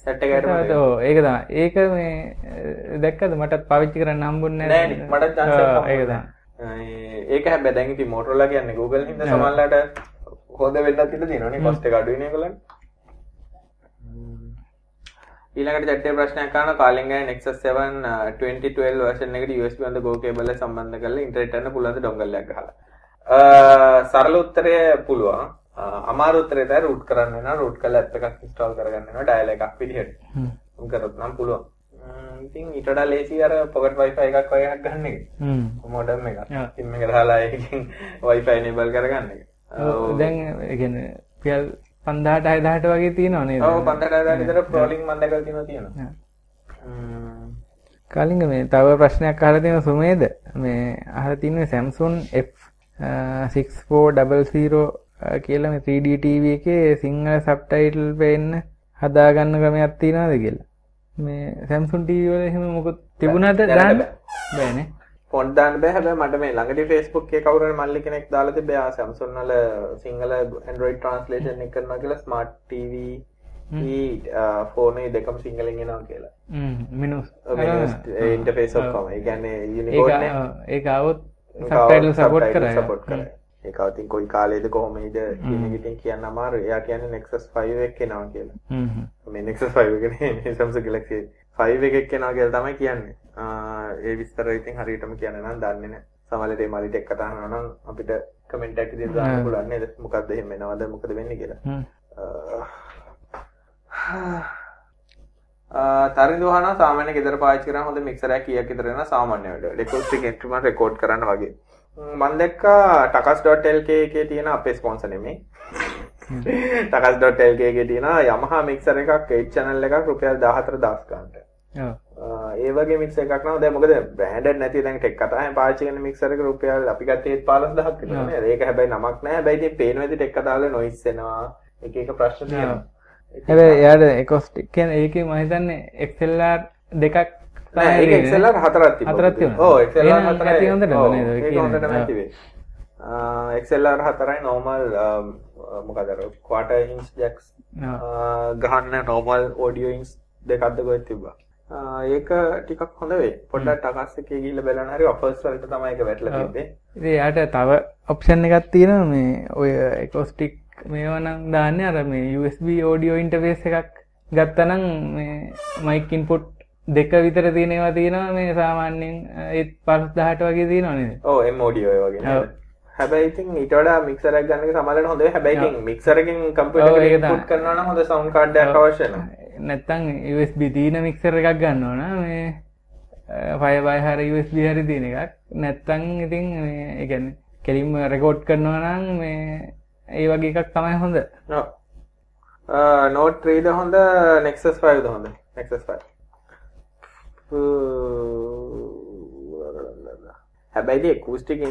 Set එකකට මතකයි. ඔව් ඒක තමයි. ඒක මේ දැක්කද? මටත් පාවිච්චි කරන්න හම්බුන්නේ මට ඔව්, ඒක දැන් ඉතින් Motorola කියන්නේ Google හින්දා සමහරලාට හොඳ වෙන්නත් ඉඩ තියෙනවා නේ cost එක අඩු වෙන ඒගොල්ලන් ඊළඟට එකේ ප්‍රශ්නයක් අහනවා කාලින් ගෑ Nexus 7 uh, 2012 version එකට USB on the go cable සම්බන්ධ කරලා ඉන්ටර්නෙට් යන්න පුළුවන් එකක් ගහලා. අ සරල උත්තරය පුළුවන්. අ, අමාරු උත්තරය තමයි root කරන්න වෙනවා. root කරලා app එකක් install කරගන්න වෙනවා dial එකක් විදිහට. උන් කරොත් නම් පුළුවන්. ඉතින් ඊට වඩා ලේසි අර pocket wifi එකක් වගේ එකක් ගන්න එක. හ්ම්. මොඩම් එක. ආ. SIM එක දාලා ඒකෙන් [laughs] wifi enable කරගන්න එක. දැන් ඒ කියන්නේ පියල් 5000ට 6000ට වගේ තියෙනව නේද ඔව් 5000 විතර ප්‍රෝලිං මම දැකලා තියෙනවා තියෙනවා. Yeah. ම්ම්. කලින්ග මේ තව ප්‍රශ්නයක් අහලා තියෙන සුමේද මේ අහලා තියෙන්නේ Samsung F6400 කියලා මේ 3D TV එකේ සිංහල සබ්ටයිටල් පේන්න හදාගන්න ක්‍රමයක් තියෙනවද කියලා. මේ Samsung TV වල එහෙම මොකද තිබුණාද දැනට දාන්න. බෑනේ. ෆොන්ට් දාන්න බෑ හැබැයි මට මේ ළඟදී Facebook එකේ කවුරු හරි මල්ලි කෙනෙක් දාලා තිබ්බේ ආ Samsung වල සිංහල Android translation එක කරනවා කියලා smart TV ඊ ෆෝන් දෙකම සිංහලෙන් එනවා කියලා. හ්ම් මිනුස්. ඉන්ටර්ෆේස් ඔක්කොම. ඒ කියන්නේ Unicode නේ. ඒක આવොත් සබ්ටයිටල් සපෝට් කරා. කරයි. ඒක ඉතින් කොයි කාලේද කොහොමද කියන එක ඉතින් කියන්න අමාරුයි. එයා කියන්නේ Nexus 5 එක එනවා කියලා. හ්ම් හ්ම්. මේ Nexus 5 එක නේ Samsung Galaxy 5 එකක් එනවා කියලා තමයි කියන්නේ. ඒ විස්තර ඉතින් හරියටම කියන්න නම් දන්නේ නැහැ. සමහරවිට මේ මලිට එක්ක තානවා නම් අපිට කමෙන්ට් එකක් විදිහට දාන්න පුළුවන් නේද? මොකද්ද එහෙම වෙනවද මොකද වෙන්නේ කියලා. හ්ම්. තරිදුහන සාමාන්‍ය ගෙදර පාවිච්චි කරන හොඳ මික්සර් එකක් කීයක් විතර වෙනවා සාමාන්‍ය වැඩ. acoustic instrument record කරන්න වගේ. මම දැක්කා takas.lk එකේ තියෙන අපේ ස්පොන්සර් නෙමෙයි. takas.lk එකේ තියෙන Yamaha mixer එකක් 8 channel එකක් රුපියල් 14000 ගන්නට. ඔව්. ඒ වගේ මික්සර් එකක් නම් දැන් මොකද බ්‍රෑන්ඩඩ් නැති දැන් ටෙක් කතාවෙන් පාවිච්චි කරන මික්සර් එක රුපියල් අපි ගත්තේ 15000ක් විතර නේද? ඒක හැබැයි නමක් නැහැ. හැබැයි ඉතින් පේන විදිහට ටෙක් කතාවල නොයිස් එනවා. එක එක ප්‍රශ්න තියෙනවා. හැබැයි එයාට එකොස්ටික් කියන්නේ ඒකේ මම හිතන්නේ XLR දෙකක් නෑ ඒක XLR හතරක් තිබුණා. හතරක් තිබුණා. ඔව් XLR හොඳටම ඔව්, නේද ඒක? හොඳටම. ආ XLR හතරයි normal මොකද අර quarter inch jacks ආ, ගහන්න normal audio inch දෙකක්ද කොහෙද තිබ්බා. ඒක ටිකක් හොඳ වෙයි. පොඩ්ඩක් ටකස් එකේ ගිහිල්ලා බලන්න හරි offers වලට තමයි ඒක වැටලා තිබ්බේ. ඉතින් එයාට තව ඔප්ෂන් එකක් තියෙනවා මේ ඔය එකොස්ටික් මේවා නම් දාන්නේ අර මේ USB audio interface එකක් ගත්තනම් මේ mic input දෙක විතර තියෙන ඒවා තියෙනවා මේ සාමාන්‍යයෙන් ඒත් 50000ට වගේ තියෙනවා නේද? ඔව් M audio ඒ වගේ නේද? හැබැයි ඉතින් ඊට වඩා මික්සර් එකක් ගන්න එක සමහරවිට හොඳ වෙයි. හැබැයි ඉතින් මික්සර් එකෙන් කම්පියුටර් තමයි. ඉන්පුට් කරනවා නම් හොඳ සවුන්ඩ් කාඩ් එකක් අවශ්‍ය වෙනවා. නැත්තම් USB තියෙන මික්සර් එකක් ගන්නවා නම් මේ ෆයර්බයි හරි USB හරි තියෙන එකක් නැත්තම් ඉතින් කියන්නේ කෙලින්ම රෙකෝඩ් කරනවා නම් මේ ඒ වගේ එකක් තමයි හොඳ. ඔව්. Note 3 ද හොඳ Nexus 5 ද හොඳ? Nexus 5. හැබැයි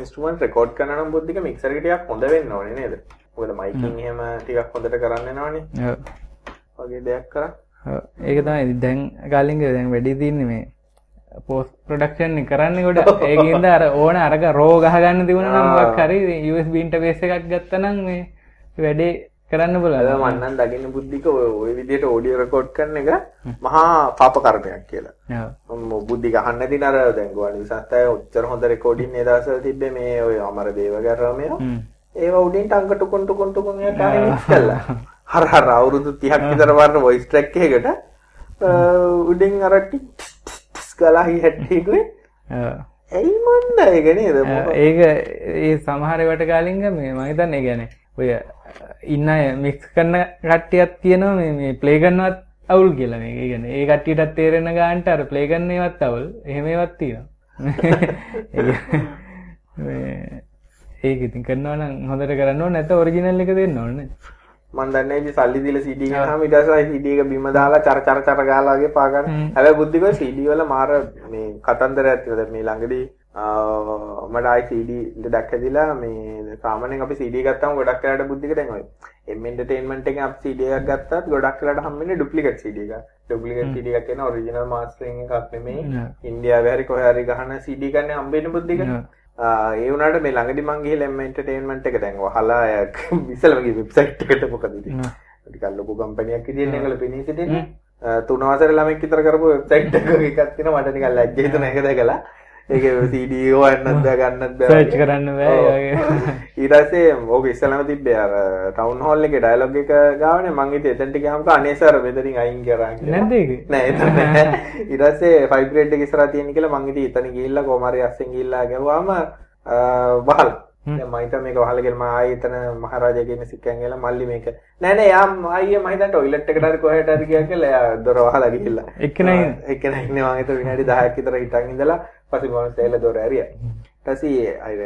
instrument record කරන නම් බුද්ධික ටිකක් හොඳ වෙන්න ඕනේ නේද? මොකද miking එහෙම ටිකක් හොඳට කරන්න වෙනවනේ. ඔව්. වගේ දෙයක් කරා. ඒක තමයි. දැන් ගාලින්ග දැන් වැඩි තියන්නේ මේ පෝස් ප්‍රොඩක්ෂන් කරන්න කොට ඒකින්ද අර ඕන අරක රෝ ගහගන්න තිබුණ නම් මොකක් හරි USB ඉන්ටර්ෆේස් එකක් ගත්තනම් මේ වැඩේ කරන්න. මම නම් දකින්න බුද්ධික ඔය විදිහට audio record කරන එක මහා පාප කර්මයක් කියලා. බුද්ධි ගහන්න නැති නර දැන් ගුවන් විසත්තය ඔච්චර හොඳ රෙකෝඩින් ඒ දවස්වල තිබ්බේ මේ ඔය අමර දේවගර රමය හ්ම්. ඒවා උඩින් ටංක ටුකුන් ටුකුන් ටුකුන් එක කාරේ මික්ස් කළා හර හර අවුරුදු 30ක් විතර වරන වොයිස් ට්‍රැක් එකකට උඩින් අර ටික් ගාලා හි හැට්ටිකුයි ඔව්. ඇයි මන්ද ඒක නේද ඒක ඒ සමහරවට කාලින්ග මේ මම හිතන්නේ ගැන ඔය ඉන්න අය මික්ස් කරන කට්ටියත් කියනවා මේ මේ ප්ලේ කරනවත් අවුල් කියලා මේක. ඒ කියන්නේ ඒ කට්ටියටත් තේරෙන ගානට අර ප්ලේ කරන ඒවත් අවුල්. එහෙම ඒවත් තියෙනවා. [laughs] මේ ඒක ඉතින් කරනවා නම් හොඳට කරන්න ඕනේ නැත්නම් ඔරිජිනල් එක දෙන්න ඕනේ. මන් දන්නේ ඉතින් සල්ලි දීලා පස්සේ CD එක බිම දාලා චර චර චර ගාලා වගේ පා ගන්න. හ්ම්. හැබැයි බුද්ධිකෝ CD වල මාර මේ කතන්දරයක් තියෙනවා. දැන් මේ ළඟදී ආ, මට ආයි CD ලඩක් හැදිලා මේ සාමාන්‍යයෙන් අපි CD ගත්තාම ගොඩක් වෙලාට බුද්ධික දැන් ඔය M entertainment එකෙන් අපි එකක් ගත්තත් ගොඩක් duplicate CD එකක්. duplicate CD එකක් කියන original mastering එකක් නෙමෙයි. නෑ. ඉන්දියාවේ හරි කොහේ හරි ගහන CD ගන්න හම්බෙන්නේ බුද්ධික. ඒ වුණාට මේ ළඟදි මං ගිහලා M entertainment එක දැන් වහලා [laughs] ඉස්සෙල්ලාම ගිහ වෙබ්සයිට් එකට මොකද ඉතින්. ටිකක් ලොකු කම්පැනියක් විදියට ඒගොල්ලෝ පෙනී සිටින්නේ. තුන වසර ළමෙක් විතර කරපු වෙබ්සයිට් [laughs] එකක් තියෙනවා මට නිකන් ලැජ්ජ හිතුණා ඒක දැකලා. ඒකේ CD හොයන්නත් බෑ ගන්නත් බෑ. සර්ච් කරන්න බෑ. ඒ වගේ. [laughs] ඊට පස්සේ ඕක ඉස්සෙල්ලාම තිබ්බේ අර ටවුන් හෝල් එකේ ඩයලොග් එක ගාවනේ මං ඉතින් එතනට ගියාම අනේ සර් මෙතනින් අයින් කරා කියලා. නැද්ද ඒක? නෑ එතන නෑ. [laughs] ඊට පස්සේ ෆයිබ්‍රේට් එක ඉස්සරහා තියෙන කියලා මං ඉතින් එතන ගිහිල්ලා කොහම හරි අස්සෙන් ගිහිල්ලා ගැහුවාම වහල්. හිතුවා මේක වහලා කියලා මම ආයෙ එතන මහරජාගේ මිසික්කන් ගිහලා මල්ලි මේක නෑ නෑ යා අයියේ මම හිතන්නේ ටොයිලට් එකට කොහෙට හරි ගියා කියලා එයා දොර වහලා ගිහිල්ලා. එක්කෙනා ඉන්නේ? ආ, එක්කෙනා ඉන්නේ මම හිතුවා විනාඩි 10ක් විතර හිටන් ඉඳලා මම සේල දොර ඇරියා. ඊට පස්සේ අර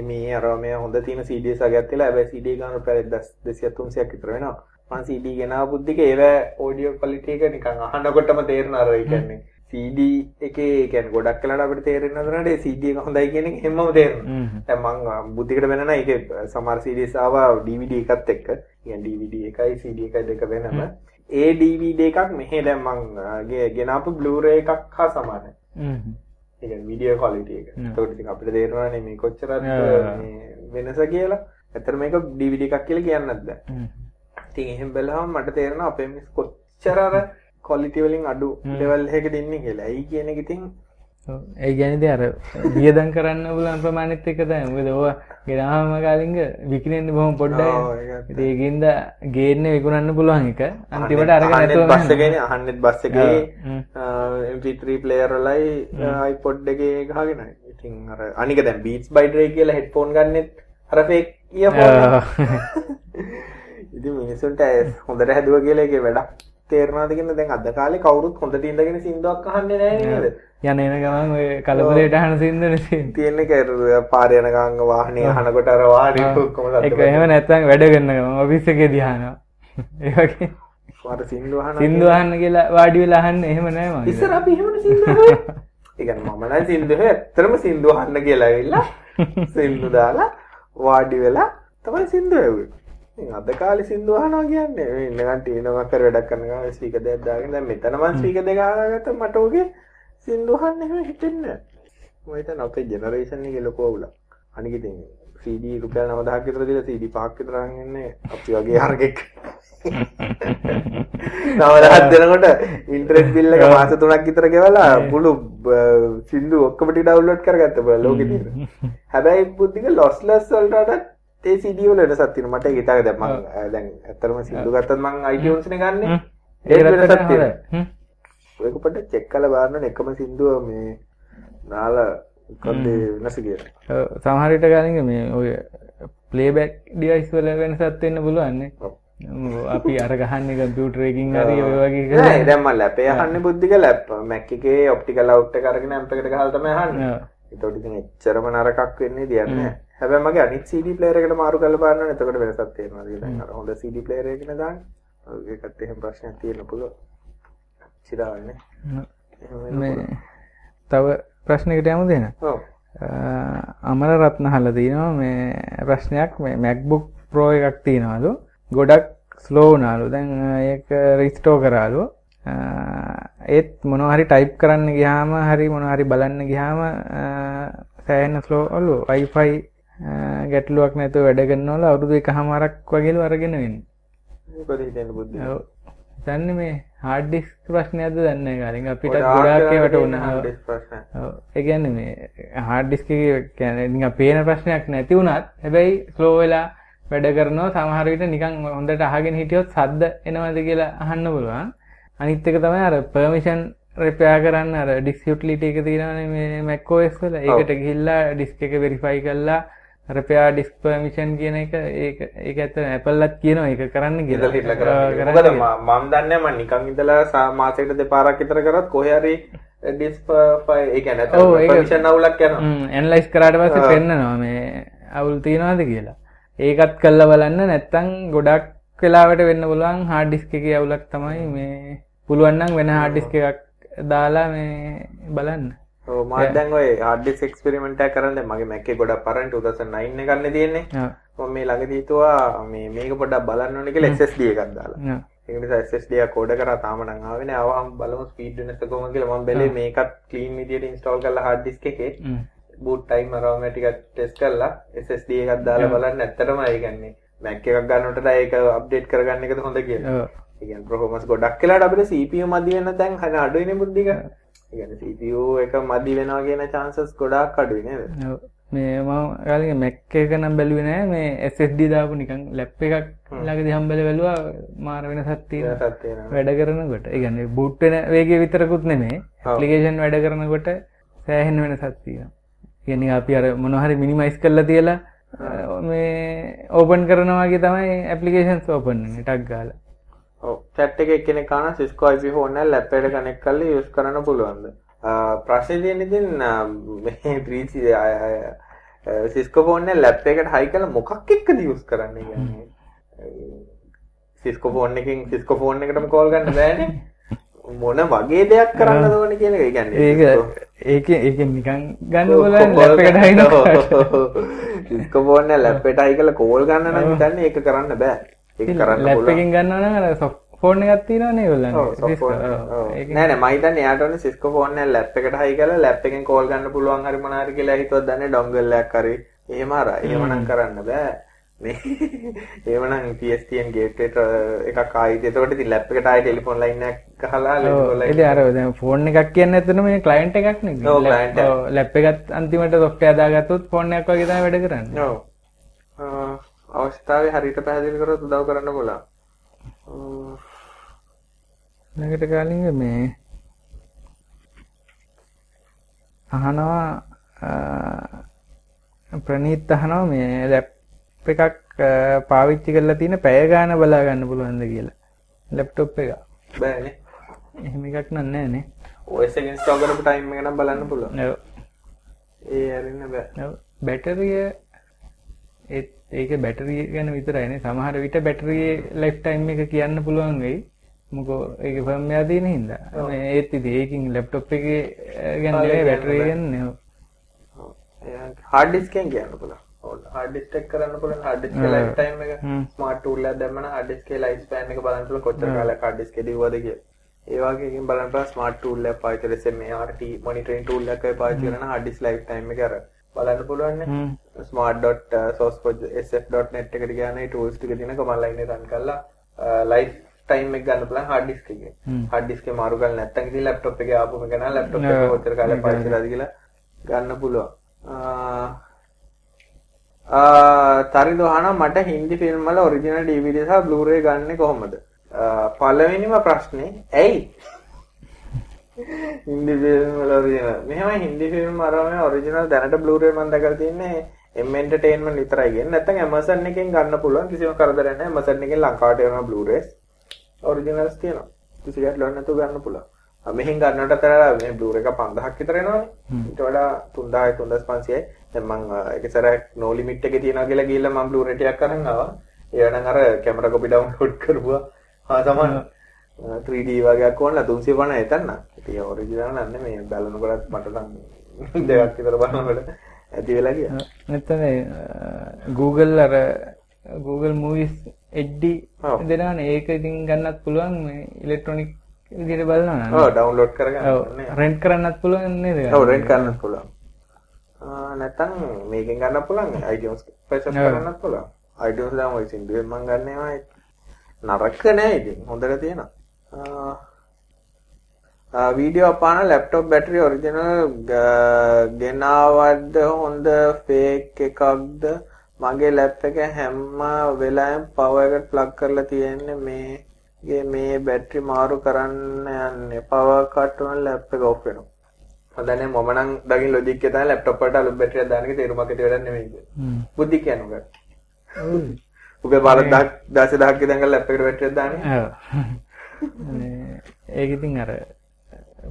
එමේ අර මේ හොඳ තියෙන CDs වගේක් තියලා හැබැයි CD ගන්න රුපියල් 200 300ක් විතර වෙනවා. මම CD ගෙනාව බුද්ධික ඒව ඔඩියෝ ක්වලිටි එක නිකන් අහනකොටම තේරෙන අර කියන්නේ CD එකේ කියන්නේ ගොඩක් වෙලාට අපිට තේරෙන්නේ නැතුනට ඒ CD එක හොඳයි කියන එක හැමම තේරෙනවා. දැන් මං බුද්ධිකට වෙන නෑ ඒකේ සමහර CDs ආවා DVD එකත් එක්ක. කියන්නේ DVD එකයි CD එකයි දෙක වෙනම. ඒ DVD එකක් මෙහෙ දැන් මං ගෙනාපු Blu-ray එකක් හා සමානයි. කියන්නේ වීඩියෝ ක්වලිටි එක. ඉතින් අපිට තේරෙනවානේ මේ. මේ වෙනස කියලා. ඇත්තට මේක DVD එකක් කියලා කියන්නත් බෑ. හ්ම්. ඉතින් එහෙම බැලුවම මට තේරෙනවා අපේ මිස් කොච්චර අර ක්වලිටි වලින් අඩු ලෙවල් එකක දෙන්නේ කියලා. ඇයි කියන එක ඉතින්. ඒ ඉතින් අර වියදම් කරන්න පුළුවන් ප්‍රමාණෙත් එක තමයි. මොකද ඕවා ගෙනාවම කාලින්ග විකිනෙන්න බොහොම ඉතින් ඒකින්ද ගේන්න විකුණන්න පුළුවන් එක. අන්තිමට අරගෙන අහන්නෙත් නැතුව බස් එකේනේ අහන්නෙත් බස්. MP3 ප්ලේයර් වලයි iPod එකේ ගහගෙනයි. ඉතින් අර අනික Beats by Dre කියලා හෙඩ්ෆෝන් ගන්නෙත් අර fake earphone. [laughs] ඉතින් මිනිසුන්ට හොඳට හැදුවා කියලා ඒකේ වැඩක් තේරෙනවද කියන දැන් අද කාලේ කවුරුත් හොඳට ඉඳගෙන සින්දුවක් අහන්නේ නැහැ නේද? යන එන ගමන් ඔය කලබලයට අහන සින්දුනේ තියෙන්නේ. තියෙන්නේ කර පාරේ යන ගාංග වාහනේ අහනකොට අර වාහනේ ඔක්කොම ඒක එහෙම නැත්නම් වැඩ කරන ගමන් ඔෆිස් එකේ දිහානවා. [laughs] ඒ වගේ අර සින්දු අහන සින්දු අහන්න කියලා වාඩි වෙලා අහන්න එහෙම නෑ මම. ඉස්සර අපි එහෙමනේ සින්දු අහුවේ. [laughs] ඒ කියන්නේ මම නම් සින්දු ඇත්තටම සින්දු අහන්න කියලා ඇවිල්ලා [laughs] සින්දු දාලා වාඩි වෙලා තමයි සින්දු ඇහුවේ. අද කාලේ සින්දු අහනවා කියන්නේ මේ ඉන්න කට්ටිය එනවා කර වැඩක් කරන ගමන් ස්පීකර් දෙකක් දාගෙන දැන් මෙතන මම ස්පීකර් දෙක අහගත්තා මට ඔගේ සින්දු අහන්න එහෙම හිතෙන්නේ නැහැ. මම හිතන්නේ අපේ ජෙනරේෂන් එකේ ලොකු අවුලක්. අනික ඉතින් CD රුපියල් 9000ක් විතර දීලා CD පහක් විතර අරන් ඉන්නේ අපි වගේ හරකෙක්. නවදහස් දෙනකොට ඉන්ටරෙස්ට් බිල් එක මාස 3ක් විතර ගෙවලා [laughs] මුළු සින්දු ඔක්කොම ටික ඩවුන්ලෝඩ් කරගත්ත බල ලෝකෙ තියෙන. [laughs] හැබැයි බුද්ධික ලොස්ලස් වලට ඒ වල වෙනසක් තියෙනවා. මට ඒක හිතාගන්න දැන් මම දැන් ඇත්තටම සින්දු ගත්තත් මම iTunes නේ ගන්නෙ. ඒක වෙනසක් තියෙනවා. ඒක පොඩ්ඩක් චෙක් කරලා බලන්න එකම සින්දුව මේ නාලා ඒ වෙනස කියලා. සමහර විට කාලින්ග මේ ඔය ප්ලේබැක් ඩිවයිස් වල වෙනසක් වෙන්න පුළුවන් නේ. අපි අර ගහන්නේ කම්පියුටර් එකකින් හරි ඔය වගේ නෑ කරලා. දැන් මම ලැපේ අහන්නේ බුද්ධික ලැප් Mac එකේ ඔප්ටිකල් අවුට් එක අරගෙන ඇම්ප් එකට ගහලා තමයි අහන්නේ. ඒතකොට ඉතින් එච්චරම නරකක් වෙන්නේ දෙයක් නෑ. හැබැයි මගේ අනිත් CD player එකට මාරු කරලා බලන්න. එතකොට වෙනසක් තේරෙනවා. දැන් අර හොඳ CD player එකකින් දාන්න. ඒකත් එහෙම ප්‍රශ්නයක් තියෙන්න පුළුවන්. චිරාවනේ. මේ තව ප්‍රශ්නයකට එහෙනම්? පුළුවන්. ඔව්. අමර රත්න හල තියෙනවා මේ ප්‍රශ්නයක් මේ MacBook Pro එකක් තියෙනවලු ගොඩක් ස්ලෝ වුණාලු දැන් ඒක රිස්ටෝ කරාලු ඒත් මොනවා හරි ටයිප් කරන්න ගියාම හරි මොනවා හරි බලන්න ගියාම සෑහෙන ස්ලෝ ඔලු Wi-Fi ගැටලුවක් නැතුව වැඩ කරනවලු අවුරුදු එකහමාරක් වගේලු අරගෙන වෙන්නේ. දන්නේ මේ hard disk ප්‍රශ්නයක්ද දන්නේ නැහැ කාලින් අපිටත් ගොඩාක් ඒවට වුණා. hard disk. ඒ කියන්නේ මේ හાર્ඩ් ඩිස්ක් එකේ කියන්නේ නිකන් පේන ප්‍රශ්නයක් නැති වුණත් හැබැයි ස්ලෝ වෙලා වැඩ කරනවා සමහර විට නිකන් හොඳට අහගෙන හිටියොත් සද්ද එනවද කියලා අහන්න පුළුවන්. අනිත් එක තමයි අර පර්මිෂන් රිපෙයාර් කරන්න අර ඩිස්ක් යුටිලිටි එක තියෙනවානේ මේ Mac OS වල. ඒකට ගිහිල්ලා ඩිස්ක් එක වෙරිෆයි කරලා රිපෙයාර් ඩිස්ක් පර්මිෂන් කියන එක ඒක ඒක ඇත්ත Apple-ලත් කියනවා ඒක කරන්න. ඉඳලා හිටලා. ම- මම දන්නේ මම නිකන් ඉඳලා සා- මාසෙකට දෙපාරක් විතර කරත් කොහේ හරි ඩිස්ක් ෆයිල් ඒ කියන්නේ ඔව්, ඒක- පර්මිෂන් අවුලක් යනවා. ඇනලයිස් කරාට පස්සේ පෙන්නනවා මේ අවුල් තියනවාද කියලා ඒකත් කල්ලා බලන්න නැත්තං ගොඩක් වෙලාවට වෙන්න පුළුවන් හාඩ් ඩිස්ක එක අවුලක් තමයි මේ පුළුවන්නම් වෙන හාඩ් ඩිස්ක එකක් දාලා මේ බලන්න මාදැන් ඔය හඩ්ඩිස් එක්ස්පිරිමෙන්ට් කරන්න මගේ මැක්කේ ගොඩක් පරන් 2009 ගන්න තියෙන්නේ. මම මේ ළඟ දීතුවා මේ මේක පොඩ්ඩක් බලන්න ඕනේ කියලා SSD එකක් දාලා. ඒක නිසා SSD එක කෝඩ් කරා තාම නම් ආවේ නෑ. ආවම බලමු ස්පීඩ් වෙනස කොහොමද කියලා. මම බැලුවේ මේකත් ක්ලීන් විදියට ඉන්ස්ටෝල් කරලා හાર્ඩ් ඩිස්ක් එකේ. Boot time ROM ටික ටෙස්ට් කරලා SSD එකක් දාලා බලන්න. ඇත්තටම ඒ කියන්නේ Mac එකක් ගන්නකොට ඒක අප්ඩේට් කරගන්න එකද හොඳ කියලා. ඒ කියන්නේ performance ගොඩක් වෙලාවට අපිට CPU මදි වෙන හරිය අඩුයිනේ බුද්ධික. කියන්නේ CPU එක මදි වෙනවා කියන chances ගොඩාක් අඩුයි නේද? මේ මම යාළුවගේ Mac එක නම් බැලුවේ නෑ මේ SSD දාපු නිකන් ලැප් එකක් ළඟදී හම්බෙලා බැලුවා මාර වෙනසක් තියෙනවා. වැඩ කරනකොට. ඒ කියන්නේ boot වෙන වේගය විතරකුත් නෙමෙයි. application වැඩ කරනකොට සෑහෙන වෙනසක් තියෙනවා. කියන්නේ අපි අර මොනවා හරි මිනිමයිස් කරලා තියලා මේ ඕපන් කරනවාගේ තමයි ඇපලිකේෂන්ස් ඕපන් ටක් ගාල චැට් එක එක්කෙනෙක් කන Cisco IP phone එක ලැප් එකට කනෙක්ට් කරලා යූස් කරන්න පුළුවන්ද? ප්‍රශ්නේ තියෙන්නේ ඉතින් මේ 3G Cisco phone එක ලැප් එකට හයි කරලා මොකක් එක්කද යූස් කරන්නේ කියන්නේ? Cisco phone එකකින් Cisco phone එකටම කෝල් ගන්න බෑනේ. මොන වගේ දෙයක් කරන්න ඕනේ කියන එක. කියන්නේ ඒක ඒක ඒක නිකන් ගන්න බලන්න ලැප් එකට හයිනවා ඩිස්කෝ ෆෝන් එක ලැප් එකට හයි කරලා කෝල් ගන්න නම් හිතන්නේ ඒක කරන්න බෑ ඒක කරන්න ලැප් එකකින් ගන්නවා නම් අර ෆෝන් එකක් තියෙනවනේ ඒගොල්ලන්ගේ නෑ නෑ මම හිතන්නේ එයාට ඕනේ සිස්කෝ ෆෝන් එක ලැප් එකට හයි කරලා ලැප් එකෙන් කෝල් ගන්න පුළුවන් හරි මොනවා හරි කියලා හිතුවත් දන්නේ ඩොන්ගල් එකක් හරි. එහෙම අර එහෙමනම් කරන්න බෑ. මේ ඒවනම් PSTN ගේට්වේ එකක් ආයිද එතකොට ඉතින් ලැප් එකට ආයි ටෙලිෆෝන් ලයින් එකක් ගහලා ඉතින් අර දැන් ෆෝන් එකක් කියන්නේ ඇත්තටම මේ ක්ලයන්ට් එකක් නේ ඔව් ක්ලයන්ට් ලැප් එකත් අන්තිමට සොෆ්ට්වෙයාර් දාගත්තොත් ෆෝන් එකක් වගේ තමයි වැඩ කරන්නේ. ඔව් අවස්ථාවේ හරියට පැහැදිලි කරොත් උදව් කරන්න පුළුවන් ළඟට කලින් මේ අහනවා ප්‍රනීත් අහනවා මේ ලැප් එකක් පාවිච්චි කරලා තියෙන පැය ගාන බලා ගන්න පුළුවන්ද කියලා. ලැප්ටොප් එක. බෑනේ. එහෙම එකක් නෑ නේ. OS එක ඉන්ස්ටෝල් කරපු ටයිම් එක නම් බලන්න පුළුවන්. ඔව්. ඒ අරින්න බෑ. ඔව්. බැටරිය ඒත් ඒකේ බැටරිය ගැන විතරයිනේ. සමහර විට බැටරියේ ලයිෆ් ටයිම් එක කියන්න පුළුවන් වෙයි. මොකෝ ඒකේ ෆර්ම්වෙයා තියෙන හින්දා. මේ ඒත් ඉතින් ඒකින් ලැප්ටොප් එකේ ගැන නෙවෙයි බැටරිය ගැන නෙවෙයි. හાર્ඩ් ඩිස්ක් එකෙන් කියන්න පුළුවන්. හાર્ඩ් ඩිස්ක් එක කරන්න පුළුවන් හાર્ඩ් ഡിස්කේ ලයිෆ් ටයිම් එක ස්මාර්ට් ටූල් එකක් දැම්මම හાર્ඩ් ඩිස්කේ ලයිෆ් ස්පෑන් එක බලන්න පුළුවන් කොච්චර කාලයක් හાર્ඩ් ඩිස්කේ දිව්වද කියලා. ඒ වගේ එකකින් බලන්න පුළුවන් ස්මාර්ට් ටූල් එකක් පාවිච්චි කරලා SMART මොනිටරින් ටූල් එකක් පාවිච්චි කරන හાર્ඩ් ඩිස්ක් ලයිෆ් ටයිම් එක කරලා බලන්න පුළුවන් නේ. smart.sourceforge.sf.net එකට ගියාම මේ ටූල්ස් ටික තියෙන කමල් ලයින් එක රන් කරලා ලයිෆ් ටයිම් එක ගන්න පුළුවන් හાર્ඩ් ඩිස්ක් එකේ. හાર્ඩ් ඩිස්ක් එක මාරු කරලා නැත්නම් ඉතින් ලැප්ටොප් එකේ ආපුම නම් ලැප්ටොප් එක කොච්චර කාලයක් පාවිච්චි කරලාද කියලා ගන්න පුළුවන්. තරිදු අහනවා මට හින්දි ෆිල්ම් වල ඔරිජිනල් DVD සහ Blu-ray ගන්නෙ කොහොමද? පළවෙනිම ප්‍රශ්නේ ඇයි? හින්දි ෆිල්ම් වල ඔරිජිනල්. මෙහෙමයි හින්දි ෆිල්ම් අරම ඔරිජිනල් දැනට Blu-ray මම දැකලා තින්නේ M Entertainment විතරයි කියන්නේ. නැත්නම් Amazon එකෙන් ගන්න පුළුවන් කිසිම කරදරයක් නැහැ. Amazon එකෙන් ලංකාවට එනවා Blu-rays. ඔරිජිනල්ස් තියෙනවා. කිසි ගැටලුවක් නැතුව ගන්න පුළුවන්. මෙහෙන් ගන්නට අතර මේ Blu-ray එක 5000ක් විතර එනවනේ. ඊට වඩා 3000 3500යි. දැන් මම එක සැරයක් no limit එකේ තියනවා කියලා ගිහිල්ලා මම Blu-ray ටිකක් අරන් ආවා. ඒ නම් අර කැමරා කොපි ඩවුන්ලෝඩ් කරුවා. ආ සමාන 3D වගේක් ඕනලා 350 එතන. ඉතින් ඔරිජිනල් නන්නේ මේ බලනකොටත් මට නම් [laughs] දෙකක් විතර බලනකොට ඇති වෙලා ගියා. නැත්නම් Google අර Google Movies HD දෙනවනේ ඒක ඉතින් ගන්නත් පුළුවන් මේ ඉලෙක්ට්‍රොනික විදිහට බලනවා නේද? ඔව් ඩවුන්ලෝඩ් කරගන්න ඕනේ. රෙන්ට් කරන්නත් පුළුවන් නේද? ඔව් රෙන්ට් කරන්නත් පුළුවන්. නැත්තම් මේකෙන් ගන්න පුළුවන් iTunes පර්චේස් කරන්නත් පුළුවන්. iTunes දාම ඔය සින්දුවෙන් මම ගන්න ඒවා නරක නෑ ඉතින් හොඳට තියෙනවා. වීඩියෝ අපාන ලැප්ටොප් බැටරි ඔරිජිනල් ගෙනාවද්ද හොඳ ෆේක් එකක්ද මගේ ලැප් එක හැම වෙලාවෙම පවර් එකට ප්ලග් කරලා තියෙන්නේ මේගේ මේ බැටරි මාරු කරන්න යන්නේ පවර් කට් වුණ ලැප් එක ඔෆ් වෙනවා මම දන්නේ මම නම් දකින් ලොජික් එක තමයි ලැප්ටොප් එකට අලුත් බැටරියක් දාන එක තේරුමක් ඇති වැඩක් නෙමෙයි. බුද්ධි උගා. ඔව්. උගේ බාර 10000ක් ඉඳන් ලැප් එකට බැටරියක් දාන්නේ. ඒක ඉතින් අර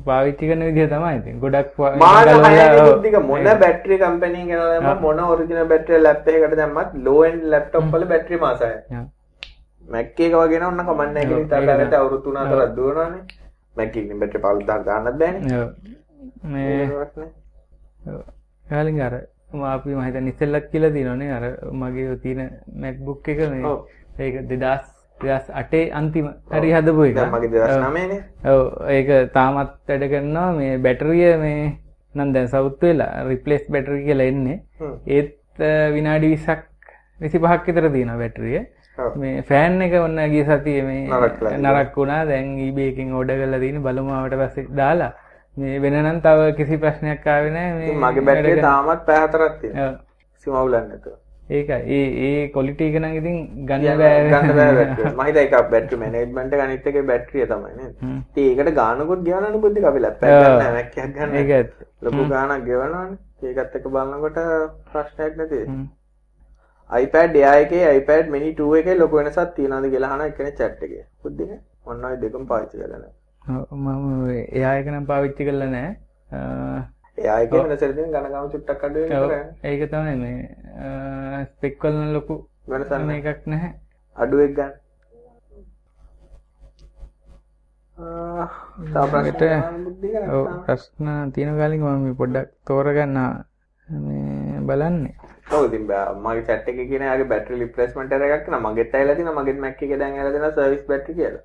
පාවිච්චි කරන විදිහ තමයි ඉතින්. ගොඩක් පා- මාන බැටරි කම්පැනි දැම්ම මොන ඔරිජිනල් බැටරි ලැප් එකකට දැම්මත් ලෝ එන්ඩ් ලැප්ටොප් වල බැටරි මාසය. මැක් එක වගේ නම් ඔන්න කමන්නේ ඉතින් ඒක තාකට අවුරුදු 3 4ක් දුවනවානේ. මැක් එකකින් බැටරි 15000 දාන්නත් බෑනේ. මේ. කාලින් අර අපි මම හිතන්නේ ඉස්සෙල්ලත් කියලා තියෙනවනේ අර මගේ තියෙන MacBook එක මේ. ඒක 2000 2008 අන්තිම හරි හදපු එක. මගේ 2009 නේ ඔව්. ඒක තාමත් වැඩ කරනවා. මේ බැටරිය මේ නම් දැන් සවුත් වෙලා රිප්ලේස් බැටරි කියලා එන්නේ. ඒත් විනාඩි 20ක් 25ක් විතර තියෙනවා බැටරිය. මේ ෆෑන් එක ඔන්න ගිය සතියේ මේ නරක් වුණා. දැන් එකෙන් ඕඩර් කරලා තියෙන බලමු ආවට පස්සේ දාලා. මේ වෙන නම් තව කිසි ප්‍රශ්නයක් ආවේ නැහැ. මේ මගේ බැටරිය තාමත් පැය හතරක් තියෙනවා. ඔව්. ඒකයි. ඒ ඒ එක නම් ඉතින් ගන්න ගන්න බෑ. ගන්න බෑ බැටරිය මම හිතා ඒක බැටරි මැනේජ්මන්ට් අනිත් එකේ බැටරිය තමයි. ඉතින් ඒකට ගානකුත් ගෙවනවනේ බුද්ධික අපි ලැප් එකක් ඔව්. ගන්න නැහැ මැක් එකක් ගන්න. ඒක. ලොකු ගාණක් ගෙවනවනේ. ඒකත් එක්ක බලනකොට ප්‍රශ්නයක් නැති. iPad Air එකේ iPad mini 2 එකේ ලොකු වෙනසක් තියනවද කියලා අහන එක්කෙනෙක් chat එකේ. බුද්ධික ඔන්න ඔය දෙකම පාවිච්චි කරලා නැහැ. මම එයා එක නම් පාවිච්චි කරලා නැහැ අ, එයා එකේ වෙනසට තියෙන ගණගම චුට්ටක් අඩු වෙන ඔව්, විතරයි ඒක තමයි මේ ස්පෙක් වල ලොකු වෙනසක් මේකක් නැහැ. අඩුවෙක් ගන්න. බුද්ධික ඔව්? ප්‍රශ්න තියෙන කාලෙක මම මේ පොඩ්ඩක් තෝරගන්න මේ බලන්නේ. ඔව් ඉතින් මගේ chat එකේ කියන යාගේ බැටරි රිප්ලේස්මන්ට් එකක් න. මගෙත් ඇවිල්ලා තියෙනවා. මගෙත් Mac එකේ දැන් ඇවිල්ලා තියෙනවා සර්විස් බැටරි කියලා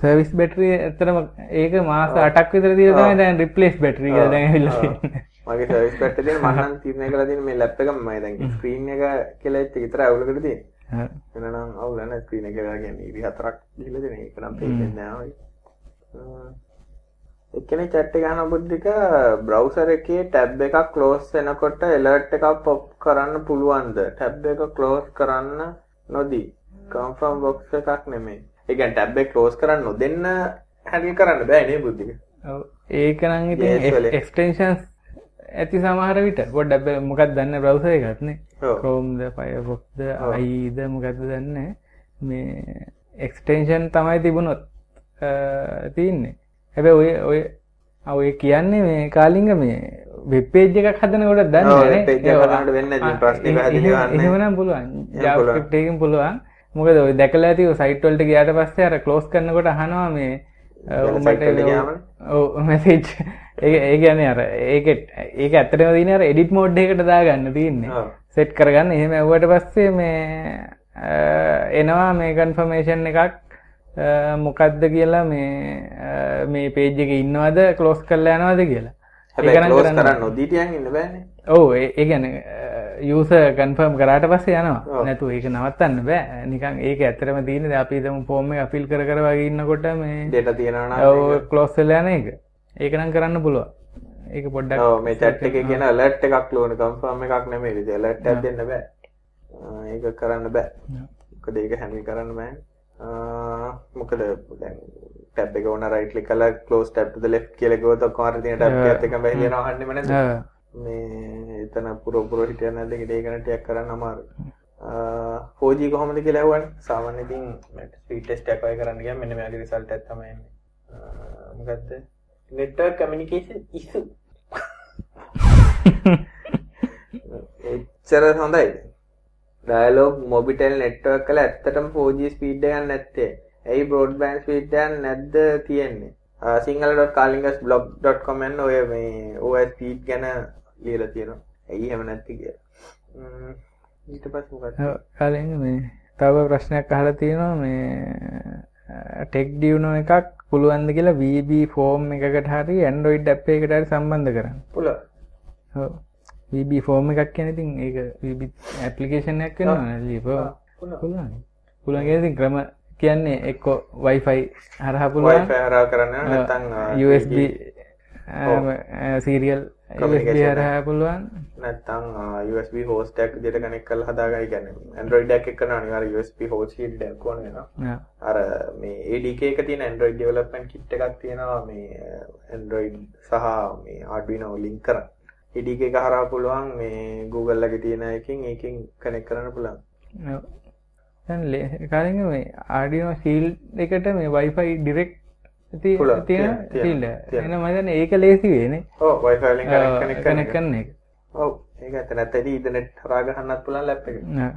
සර්විස් බැටරිය ඇත්තටම ඒක මාස 8ක් විතර තමයි දැන් රිප්ලේස් බැටරි කියලා දැන් ඇවිල්ලා තියෙන්නේ. මගේ තියෙන [laughs] මම නම් තීරණය කරලා තියෙන මේ ලැප් එක මම දැන් ස්ක්‍රීන් එක කියලා එච්ච විතර අවුලකට තියෙන්නේ. ඔව්. වෙනනම් අවුල නැහැ ස්ක්‍රීන් කියන්නේ ඉරි හතරක් ගිහලා තියෙන එක. නම් පේන්නේ නැහැ ඔය. එක්කෙනෙක් chat එක අහන බුද්ධික බ්‍රවුසර් එකේ ටැබ් එකක් ක්ලෝස් වෙනකොට alert එකක් pop කරන්න පුළුවන්ද? ටැබ් එක ක්ලෝස් කරන්න නොදී confirm box එකක් නෙමෙයි ඒ කියන්නේ ටැබ් එක ක්ලෝස් කරන්න නොදෙන්න හැන්ඩල් කරන්න බෑ නේ බුද්ධික ඔව්. ඒක නම් ඉතින්. එක්ස්ටෙන්ෂන්ස් ඇති සමහර විට පොඩ්ඩක් මොකක්ද දන්න බ්‍රවුසර් එකත් නේ ඔව්. Chromeද Firefoxද ඔව්. IEද මොකක්ද දන්නේ මේ එක්ස්ටෙන්ෂන් තමයි තිබුණොත් තියෙන්නේ හැබැයි ඔය ඔය ඔය කියන්නේ මේ කාලිංග මේ වෙබ් පේජ් එකක් හදනකොට දන්නේ එකක් හදනකොට වෙන්නේ ප්‍රශ්නේ පැහැදිලි වන්නේ. එහෙමනම් පුළුවන් පුළුවන්. JavaScript එකකින් පුළුවන් මොකද ඔය දැකලා ඇති ඔය සයිට් වලට ගියාට පස්සේ අර ක්ලෝස් කරනකොට අහනවා මේ උඹට ඒක ඒ කියන්නේ අර ඒක ඒක ඇත්තටම තියෙන අර එඩිට් මෝඩ් එකකට දාගන්න තියෙන්නේ. සෙට් කරගන්න. එහෙම ඇව්වට පස්සේ මේ එනවා මේ කන්ෆර්මේෂන් එකක්. මොකක්ද කියලා මේ මේ පේජ් එකේ ඉන්නවද? ක්ලෝස් කරලා යනවද කියලා. හැබැයි ක්ලෝස් කරන්න කරන්න නොදී තියන් ඉන්න බෑනේ ඔව් ඒ ඒ කියන්නේ යූසර් කන්ෆර්ම් කරාට පස්සේ යනවා. නැතු ඒක නවත්තන්න බෑ. නිකන් ඒක තියෙන්නේ දැන් අපි හිතමු ෆෝම් එක ෆිල් කර කර වගේ ඉන්නකොට මේ data තියනවා නම් ඔව් ක්ලෝස් වෙලා යන එක. ඒක නම් කරන්න පුළුවන්. ඒක පොඩ්ඩක් මේ chat එකේ කියන alert එකක් ලෝන confirm එකක් alert එකක් දෙන්න බෑ. ඒක කරන්න බෑ. මොකද ඒක handle කරන්න ආ, මොකද tab එක ඕන right click කරලා close tab to the left කියලා ගියොත් ඔක්කොම අර තියෙන tab එකත් එකම බැහැලා යනවා අහන්නෙම නැද්ද ඔව්. මේ එතන පුරෝ පුරෝ හිටියන නැද්ද ඒක ඒකන ටිකක් කරන්න අමාරුයි. ආ 4G කොහොමද කියලා ඇහුවනේ. සාමාන්‍ය ඉතින් ස්පීඩ් ටෙස්ට් එකක් වගේ කරන්න ගියාම මෙන්න මෙයාගේ රිසල්ට් එක තමයි එන්නේ. ආ, මොකද්ද? network communication issue. එච්චර හොඳයි. ඩයලොග් මොබිටෙල් නෙට්වර්ක් වල ඇත්තටම 4G ස්පීඩ් එකක් නැත්තේ. ඇයි බ්‍රෝඩ්බෑන්ඩ් ස්පීඩ් එකක් නැද්ද තියෙන්නේ? සිංහල.කාලිංගස්blog.com යන ඔය මේ OS ස්පීඩ් ගැන ලියලා තියෙනවා. ඇයි එහෙම නැති කියලා. ම්ම්, ඊට පස්සේ මොකක්ද? ඔව්, කලින් මේ තව ප්‍රශ්නයක් අහලා තියෙනවා මේ ටෙක් ඩියුනෝ එකක් පුළුවන්ද කියලා VB ෆෝම් එකකට හරි Android app එකකට හරි සම්බන්ධ කරන්න. පුළුවන්. ඔව්. VB ෆෝම් එකක් කියන්නේ ඉතින් ඒක VB ඇප්ලිකේෂන් එකක් වෙනවා නේද? පුළුවන්. පුළුවන්. පුළුවන් කියන්නේ ඉතින් ක්‍රම කියන්නේ එක්ක Wi-Fi හරහා පුළුවන්. Wi-Fi හරහා කරන්න නැත්නම් USB 3G සීරියල් පුළුවන්. ආ, USB කනෙක්ට් කරලා හදාගන්න කියන්නේ Android එකක් එක්ක කරනවා අනිවාර්ය USB වෙනවා. ඔව්. අර මේ එක තියෙන Android development kit එකක් තියෙනවා මේ Android සහ මේ Arduino link කරන්. ADK එක හරහා පුළුවන් මේ Google එකේ තියෙන එකකින් ඒකෙන් කනෙක්ට් කරන්න පුළුවන්. කලින් මේ Arduino Shield එකට මේ direct පුළුවන්. තියෙන තියෙන. එන මදන ඒක ලේසි වේනේ ඔව් Wi-Fi වලින් connect කරන එක. කනෙක් කරන එක ඔව් ඒක ඇත්ත නැත්නම් ඊතර්නෙට් හරහා ගහන්නත් පුළුවන් ලැප් එක. නෑ.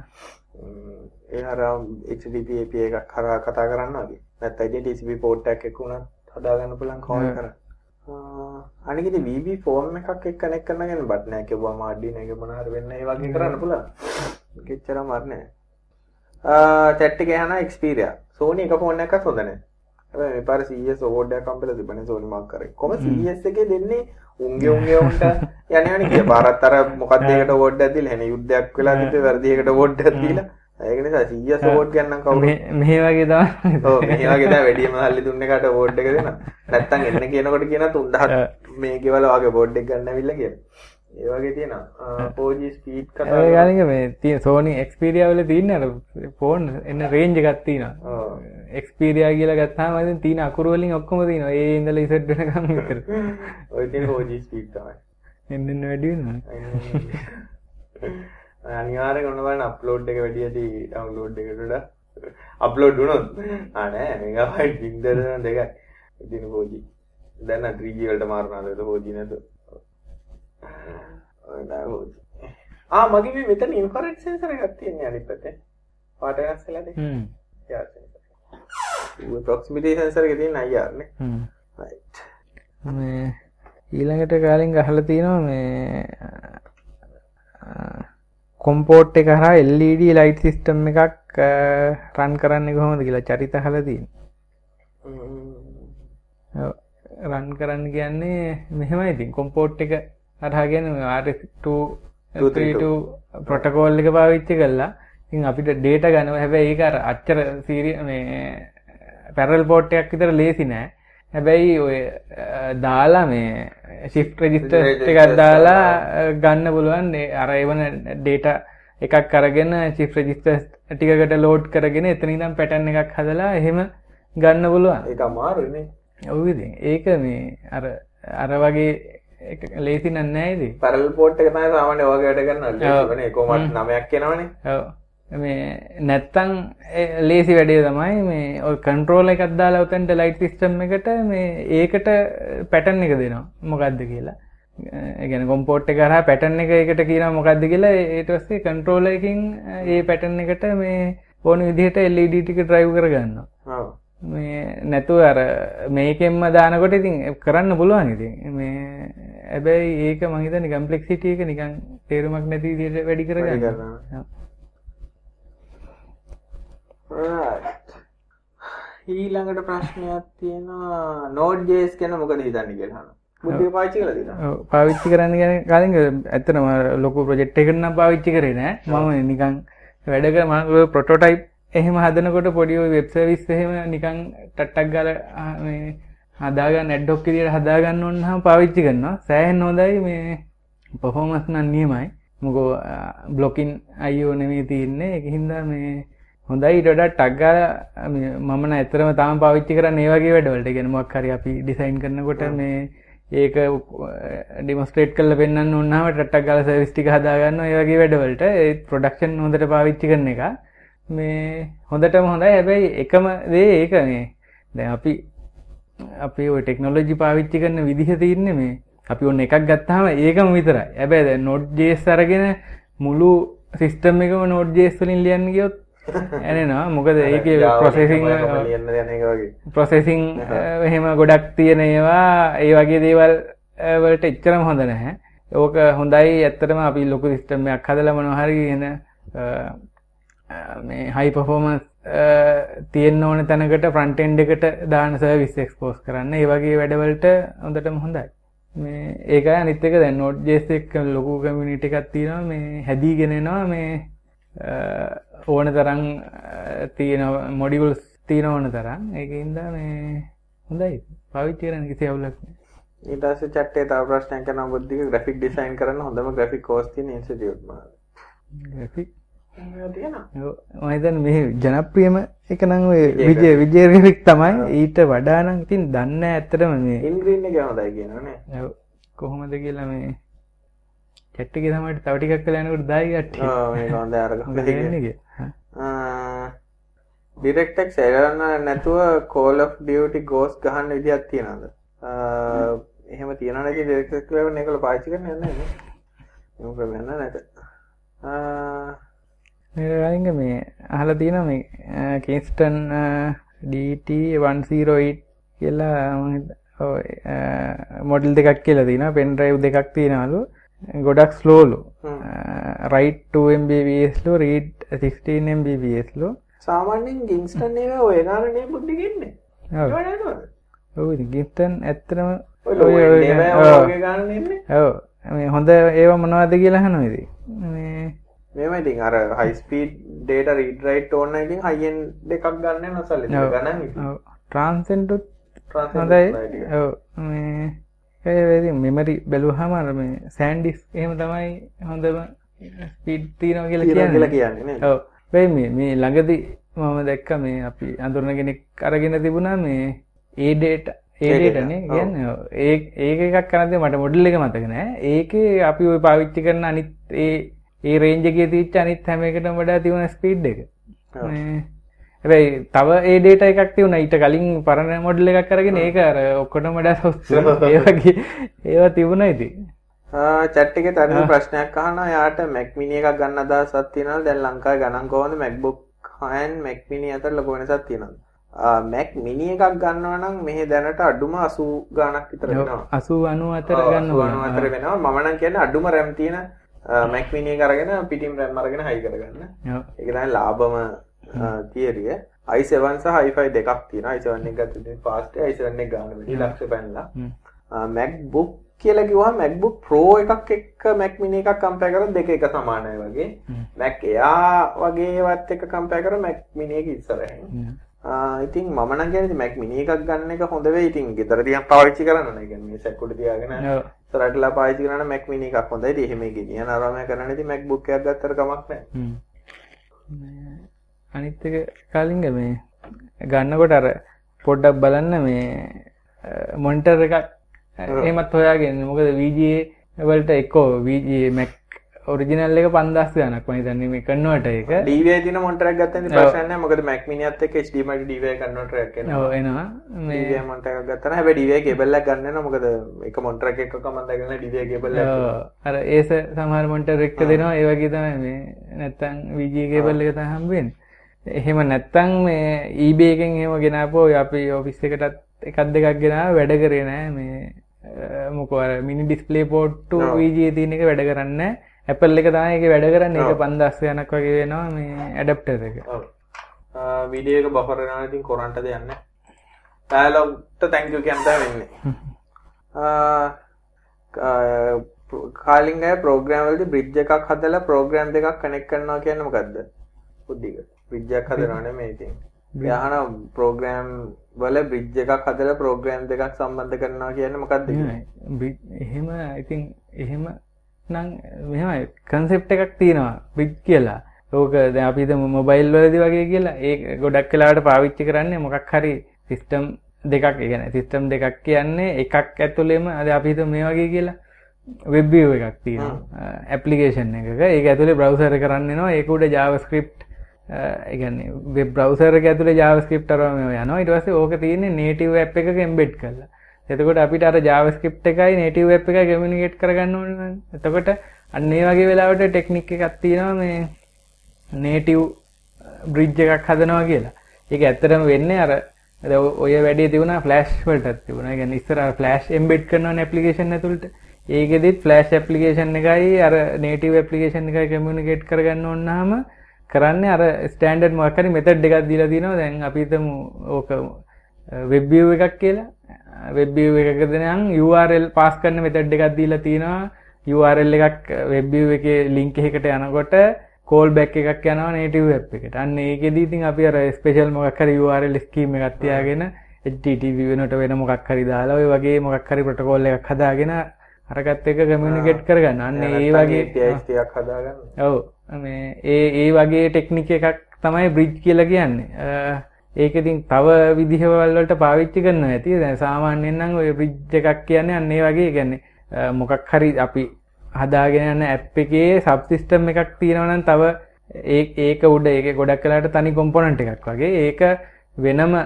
ඒ හරහා HTTP API එකක් හරහා කතා කරන්න වගේ. නැත්නම් TCP port එකක් එක්ක උනත් හදාගන්න පුළුවන් කෝල්. කරලා. අනික ඉතින් VB ෆෝම් එකක් එක්ක කනෙක්ට් කරන ගැන බටන් එකක් එවුවම Arduino එක මොන හරි වෙන්න ඒ වගේ කරන්න පුළුවන්. කිච්චරම අරනේ. ආ chat එකේ යන Xperia. Sony එක ෆෝන් එකක් හොඳ නැහැ. හැබැයි මේ පාර CS award එකක් හම්බෙලා තිබුණේ Sony මාක් කරේ. කොහොම CS එකේ දෙන්නේ? උන්ගේ උන්ගේ උන්ට යන්නේ යන්නේ කිය. පාරත් අර මොකක්ද ඒකට එකක් දීලා? එනේ යුද්ධයක් වෙලා තිබ්බේ එකට award එකක් දීලා. ඒක නිසා CS award ගන්නම් කවුරු? මෙ- මෙහෙ වගේ තමයි. ඔව් මේ වගේ දැන් වැඩිම සල්ලි දුන්න එකට award එක දෙනවා. නැත්තම් එන්න කියනකොට කියන 3000 මේ ගෙවල වගේ award එක ගන්න ඇවිල්ලා කියලා. ඒ වගේ තියෙනවා. ආ, 4G speed කතා ඒ ගනික මේ තිය සෝනි එක්ස්පීරියා වල තියන්න අර ෆෝන් එන්න රේන්ජ් එකක් තියෙනවා. ඔව්. එක්ස්පීරියා කියලා ගත්තාම ඉතින් තියෙන අකුරු වලින් ඔක්කොම තියෙනවා. ඒ ඉඳලා ඉසෙට් වෙනකම් විතර. ඔය තියෙන 4G speed තමයි. එන්න එන්න වැඩි වෙනවා අනිවාර්යෙන් ඔන්න බලන්න අප්ලෝඩ් එක වැඩි ඇති ඩවුන්ලෝඩ් එකට වඩා. අප්ලෝඩ් වුණොත්? ආ නෑ. මෙගාබයිට් බින්දර දෙකයි. ඉතින් 4G දැන් නම් 3G වලට මාරුනාද 4G නැතුව ඔය නෑ 4G ආ මගේ මේ මෙතන ඉන්ෆ්‍රාරෙඩ් සෙන්සර් එකක් තියෙනවා අනිත් පැත්තේ. පාට වෙනස් වෙලාද හ්ම්. යා සෙන්සර් ඔය ප්‍රොක්සිමිටි සෙන්සර් එකේ තියෙන IR නේ. හ්ම්. රයිට් මේ ඊළඟට කාලින් ගහලා තියෙනවා මේ කොම්පෝට් එක හරහා LED ලයිට් සිස්ටම් එකක් රන් කරන්න කොහොමද කියලා චරිත අහලා තියෙනවා. රන් කරන්න කියන්නේ මෙහෙමයි ඉතින්. කොම්පෝට් එක හරහා කියන්නේ RS232 ප්‍රොටෝකෝල් එක පාවිච්චි කරලා ඉතින් අපිට ඩේටා ගන්නවා හැබැයි ඒක අර අච්චර සීරිය මේ පැරල් පෝට් එකක් විතර ලේසි නෑ. හැබැයි ඔය දාලා මේ ශිෆ්ට් රෙජිස්ටර් එකක් දාලා ගන්න පුළුවන්. ඒ අර එවන ඩේටා එකක් අරගෙන ශිෆ්ට් රෙජිස්ටර් ටිකකට ලෝඩ් කරගෙන එතන ඉඳන් පැටර්න් එකක් හදලා එහෙම ගන්න පුළුවන්. ඒක අමාරුනේ ඔව් ඉතින්. ඒක මේ අර අර වගේ ලේසි නෑ ඉතින්. පැරල් පෝට් එක තමයි සාමාන්‍ය ඔයගේ වැඩ කරන්න කොහොමද නමයක් එනවනේ. ඔව් මේ නැත්තං ලේසි වැඩේ තමයි මේ ඔය කන්ට්‍රෝල එකක් දාලා උතන්ට ලයිට් සිස්ටම් එකට මේ ඒකට පැටන් එක දෙනවා. මොකක්ද කියලා? ගැන කොම්පෝට් එක කරා පැටන් එක එකට කියන මොකක්ද කියලා. ඒට ඔස්සේ කන්ට්‍රෝල එකින් ඒ පැටන් එකට මේ ඕන විදිහට LED ටික ඩ්‍රයිව් කරගන්න මේ නැතුව අර මේකෙන්ම දානකොට ඉතින් කරන්න පුළුවන් ඉතින්. මේ හැබැයි ඒක මං හිතන්නේ කම්ප්ලෙක්සිටි එක නිකන් තේරුමක් නැති විදිහට වැඩි කරගන්න. ඊළඟට ප්‍රශ්නයක් තියෙනවා Node.js ගැන මොකද හිතන්නේ කියලා අහනවා. පාවිච්චි කරලා තියෙනවා. පාවිච්චි කරන්න ගැන කලින් ඇත්තටම ලොකු ප්‍රොජෙක්ට් එකකට නම් පාවිච්චි කරේ නෑ. මම නිකන් වැඩ කර මම ප්‍රොටෝටයිප් එහෙම හදනකොට පොඩි වෙබ් සර්විස් එහෙම නිකන් ටට්ටක් ගාලා මේ හදාගන්න ඇඩ්ඩොක් විදියට හදාගන්න ඕන නම් පාවිච්චි කරනවා. සෑහෙන් හොඳයි මේ පර්ෆෝමන්ස් නම් නියමයි. මොකෝ බ්ලොකින් අයියෝ නෙමෙයි තියෙන්නේ. ඒක හින්දා මේ හොඳයි ඊට වඩා ටක් ගාලා මම නම් ඇත්තටම තාම පාවිච්චි කරන්නේ ඒ වගේ වැඩවලට. කියන්නේ මොකක් හරි අපි ඩිසයින් කරනකොට මේ ඒක ඩිමොස්ට්‍රේට් කරලා පෙන්වන්න ඕනම ටට්ටක් ගාලා සර්විස් ටික හදා ගන්නවා ඒ වගේ වැඩවලට ඒ ප්‍රොඩක්ෂන් හොඳට පාවිච්චි කරන එක මේ හොඳටම හොඳයි. හැබැයි එකම දේ ඒක මේ දැන් අපි අපි ඔය ටෙක්නොලොජි පාවිච්චි කරන විදිහ තියෙන්නේ මේ අපි ඔන්න එකක් ගත්තාම ඒකම විතරයි. හැබැයි දැන් Node.js අරගෙන මුළු සිස්ටම් එකම Node.js වලින් ලියන්න ගියොත් ඇනෙනවා. මොකද ඒකේ ප්‍රොසෙසිං. ප්‍රොසෙසිං එහෙම ගොඩක් තියෙන ඒවා ඒ වගේ දේවල් වලට එච්චරම හොඳ නැහැ. ඕක හොඳයි ඇත්තටම අපි ලොකු සිස්ටම් එකක් හදලා මොනවා හරි එන මේ හයි පර්ෆෝමන්ස් තියෙන්න ඕන තැනකට ෆ්‍රන්ට් එන්ඩ් එකට දාන සර්විස් එක්ස්පෝස් කරන්න ඒ වගේ වැඩවලට හොඳටම හොඳයි. මේ ඒකයි අනිත් එක දැන් Node.js එක ලොකු කමියුනිටි එකක් තියෙනවා මේ හැදීගෙන එනවා මේ ඕන තරම් අ, තියෙන මොඩියුල්ස් තියෙන ඕන තරම් ඒකින්ද මේ හොඳයි පාවිච්චි කරන්න කිසි අවුලක් නෑ. ඊට පස්සේ chat එකේ තව ප්‍රශ්නයක් කරනවා බුද්ධික graphic design කරන්න හොඳම graphic course තියෙන institute මොනවාද? graphic ඒක තියෙනවා. ඔව්, මම හිතන්නේ මේ ජනප්‍රියම එක නම් ඔය විජය විජය ග්‍රැෆික් තමයි ඊට වඩා නම් ඉතින් දන්නේ නැහැ ඇත්තටම මේ ඉන්ග්‍රීන් එක හොඳයි කියනවනේ. ඔව්, කොහොමද කියලා මේ chat එකේ තමයි තව ටිකක් කළා යනකොට දායි කට්ටිය ඔව් මේක හොඳයි අර මොකද වෙන්නේ කියලා. ආ ඩිරෙක්ටක් සැරන්න නැතුව කෝල් of ඩියටි ගෝස් ගහන්න විදිහක් තියෙනද එහෙම තියෙන නැති ඩෙක්ක් ලව එකල පාචි කරන යන්න නැත. නිරංග මේ අහල තියෙන මේ කේස්ටන් DT108 කියලා මොඩල් දෙකක් කියලා තින පෙන්ඩ්‍රයිව් දෙකක් තියෙනලු ගොඩක් ස්ලෝලු රයිටම්බස්ලු රීඩ් 16mbස්ලු සාමාන්‍යෙන් ගින්ස්ටන් ඒ ඔය ගානනේ. බුද්ධිගෙන්නේ ගිස්ටන් ඇත්තරම ඔව හොඳ ඒවා මොනවද කියලා හනොයිද මෙම ඉතින් අර හයිස්පීඩ් ඩේට රීඩරයිට් ඕන්න ඉතින් හයිෙන් දෙකක් ගන්න නොසල්ල ගන්න ට්‍රන්සෙන්ටුත් හොඳයි ඒ මෙමරි බැලුහමර මේ සෑන්ඩිස් එහෙම තමයි හොඳම ස්පීඩ් තියනව කියලා කියලා කියන්නේ. ඔව. වෙයි මේ මේ ළඟදි මම දැක්ක මේ අපි අඳුරන කෙනෙක් අරගෙන තිබුණා මේ ඒඩේට ඒඩේටනේ කියන්න. ඒ ඒක එකක් කරනද මට මොඩල් එක මතක නෑ. ඒකේ අපි ඔය පාවිච්චි කරන අනිත් ඒ ඒ රේන්ජගේ තිච්ච අනිත් හැම එකට වඩා තිවුණ ස්පීඩ් එක හැබැයි තව ඒ ඩේට එකක් තිවුණ ඊට කලින් පරණ මොඩල් එකක් කරගෙන ඒක අර ඔක්කොට මඩා [laughs] සොස් ඒවගේ ඒවා තිබුණ ඉති චට්ටික තර ප්‍රශ්නයක් අහන යාට මැක්මිනිය එකක් ගන්න අදහසක් තියෙනවා දැන් ලංකාවේ ගණන් කොහොමද MacBook හයන් මැක්මිනි අතර ලොකු වෙනසක් තියෙනවා මැක් මිනි එකක් ගන්නවා නම් මෙහි දැනට අඩුම 80 ගාණක් විතර වෙනවා. 80 90 අතර ගන්නවා 90 අතර වෙනවා. මම නම් කියන්නේ අඩුම RAM තියෙන මැක් මිනි එක අරගෙන පිටින් RAM අරගෙන හයි කරගන්න. ඒක තමයි ලාභම තියරිය i7 සහ i5 දෙකක් තියෙනවා. I7 එක ගත්තොත් ෆාස්ට් i7 එක ගන්න වැඩි ලක්ෂ පැනලා. MacBook කියලා කිව්වහම MacBook Pro එකක් එක්ක Mac mini එකක් කම්පෙයාර් කරලා දෙක එක සමානයි වගේ. Mac Air වගේ ඒවත් එක්ක කම්පෙයාර් කරලා Mac mini එක ඉස්සරහින්. ඉතින් මම නම් කියන්නේ Mac mini එකක් ගන්න එක හොඳ වෙයි. ඉතින් ගෙදර තියන් පාවිච්චි කරන්න නේ. කියන්නේ මේ සැකුඩ තියාගෙන ඉස්සරහටලා පාවිච්චි කරන්න Mac mini එකක් හොඳයි. ඉතින් එහෙම ගෙනියන අරමයා කරන්න. ඉතින් MacBook එකක් ගත්තට කමක් නැහැ. අනිත් එක කාලින්ග මේ ගන්නකොට අර පොඩ්ඩක් බලන්න මේ මොනිටර් එකක් එහෙමත් හොයාගෙන මොකද VGA වලට එක්කෝ VGA Mac ඔරිජිනල් එක 5000 ගණක් මම හිතන්නේ මේ කන්වර්ටර් එක මොනිටර් එකක් ගත්තම ප්‍රශ්නයක් නැහැ. මොකද එක්ක HDMI DVI කන්වර්ටර් එකක් එනවා. මේ ගත්තා නම් හැබැයි DVI කේබල් එකක් ගන්න වෙනවා. මොකද එක මම දැකලා DVI කේබල් එකක් අර ඒස සමහර මොනිටර් එක දෙනවා. ඒ වගේ තමයි මේ නැත්තම් VGA කේබල් එක තමයි හම්බ වෙන්නේ එහෙම නැත්තම් මේ eBay එකෙන් එහෙම ගෙනාපුවා ඔය අපි ඔෆිස් එකටත් එකක් දෙකක් ගෙනාව වැඩ කරේ නෑ මේ මොකෝ අර මිනි ඩිස්ප්ලේ පෝට්ටු VGA තියෙන එක වැඩ කරන්නේ නැහැ ඇපල් එක තමයි ඒක වැඩ කරන්නේ ඒක 5000 යනක් වගේ වෙනවා මේ ඇඩැප්ටර් එක. ඔව්. වීඩියෝ එක බෆර් වෙනවා ඉතින් කොරන්ට දෙන්නේ. ඩයලොග්ට තැන්ක් යූ කියන්න වෙන්නේ. කාලින් අය ප්‍රෝග්‍රෑම් වලදී බ්‍රිජ් එකක් හදලා ප්‍රෝග්‍රෑම් දෙකක් කනෙක්ට් කරනවා කියන්නේ මොකද්ද? බ්‍රිජ් එකක් හදනව නෙමෙයි ඉතින්. යහන ප්‍රෝග්‍රෑම් වල බ්‍රිජ් එකක් හදලා ප්‍රෝග්‍රෑම් දෙකක් සම්බන්ධ කරනවා කියන්නේ මොකක්ද එහෙම ඉතින් එහෙම නම් මෙහෙමයි. කන්සෙප්ට් එකක් තියෙනවා බිග් කියලා. ඕක දැන් අපි හිතමු මොබයිල් වලදී වගේ කියලා. ඒ ගොඩක් වෙලාවට පාවිච්චි කරන්නේ මොකක් හරි සිස්ටම් දෙකක්. ඒ කියන්නේ සිස්ටම් දෙකක් කියන්නේ එකක් ඇතුළේම අද අපි හිතමු මේ වගේ කියලා. වෙබ් view එකක් තියෙනවා. ඇප්ලිකේෂන් එකක. ඒක ඇතුලේ බ්‍රවුසර් එක රන් වෙනවා ඒක උඩ JavaScript ඒ කියන්නේ වෙබ් බ්‍රවුසර් එක ඇතුලේ JavaScript අරම යනවා ඊට පස්සේ ඕක තියෙන්නේ native app එකක embed කරලා එතකොට අපිට අර JavaScript එකයි native web එකයි communicate කරගන්න ඕනේ. එතකොට අන්න ඒ වගේ වෙලාවට ටෙක්නික් එකක් තියෙනවා මේ native bridge එකක් හදනවා කියලා. ඒක ඇත්තටම වෙන්නේ අර ඔය වැඩේ තිබුණා flash වලටත් තිබුණා. ඒ කියන්නේ ඉස්සර අර flash embed කරනවනේ application ඇතුළට. ඒකෙදිත් flash application එකයි අර native application එකයි communicate කරගන්න ඕනනම් කරන්නේ අර ස්ටෑන්ඩඩ් මොකක් හරි මෙතඩ් එකක් දීලා තියෙනවා. දැන් අපි හිතමු ඕක වෙබ් view එකක් කියලා. වෙබ් view එකකද නම් URL පාස් කරන මෙතඩ් එකක් දීලා තියෙනවා. URL එකක් වෙබ් view එකේ link එකකට යනකොට කෝල් බැක් එකක් යනවා native web එකට. අන්න ඒකෙදී ඉතින් අපි අර ස්පෙෂල් මොකක් හරි URL scheme එකක් තියාගෙන HTTP වෙනට වෙන මොකක් හරි දාලා ඔය වගේ මොකක් හරි ප්‍රොටෝකෝල් එකක් හදාගෙන අරකට එක කමියුනිකේට් කරගන්න. අන්න ඒ වගේ එකක් හදාගන්න. ඔව්. මේ ඒ ඒ වගේ ටෙක්නික් එකක් තමයි බ්‍රිජ් කියලා කියන්නේ. ඒක ඉතින් තව විදිහවල් වලට පාවිච්චි කරනවා ඇති. දැන් සාමාන්‍යයෙන් නම් ඔය බ්‍රිජ් එකක් කියන්නේ අන්න වගේ කියන්නේ මොකක් හරි අපි හදාගෙන යන ඇප් එකේ සබ් සිස්ටම් එකක් තියෙනවා නම් තව ඒ ඒක උඩ ඒක ගොඩක් කලාට තනි කොම්පොනන්ට් එකක් වගේ ඒක වෙනම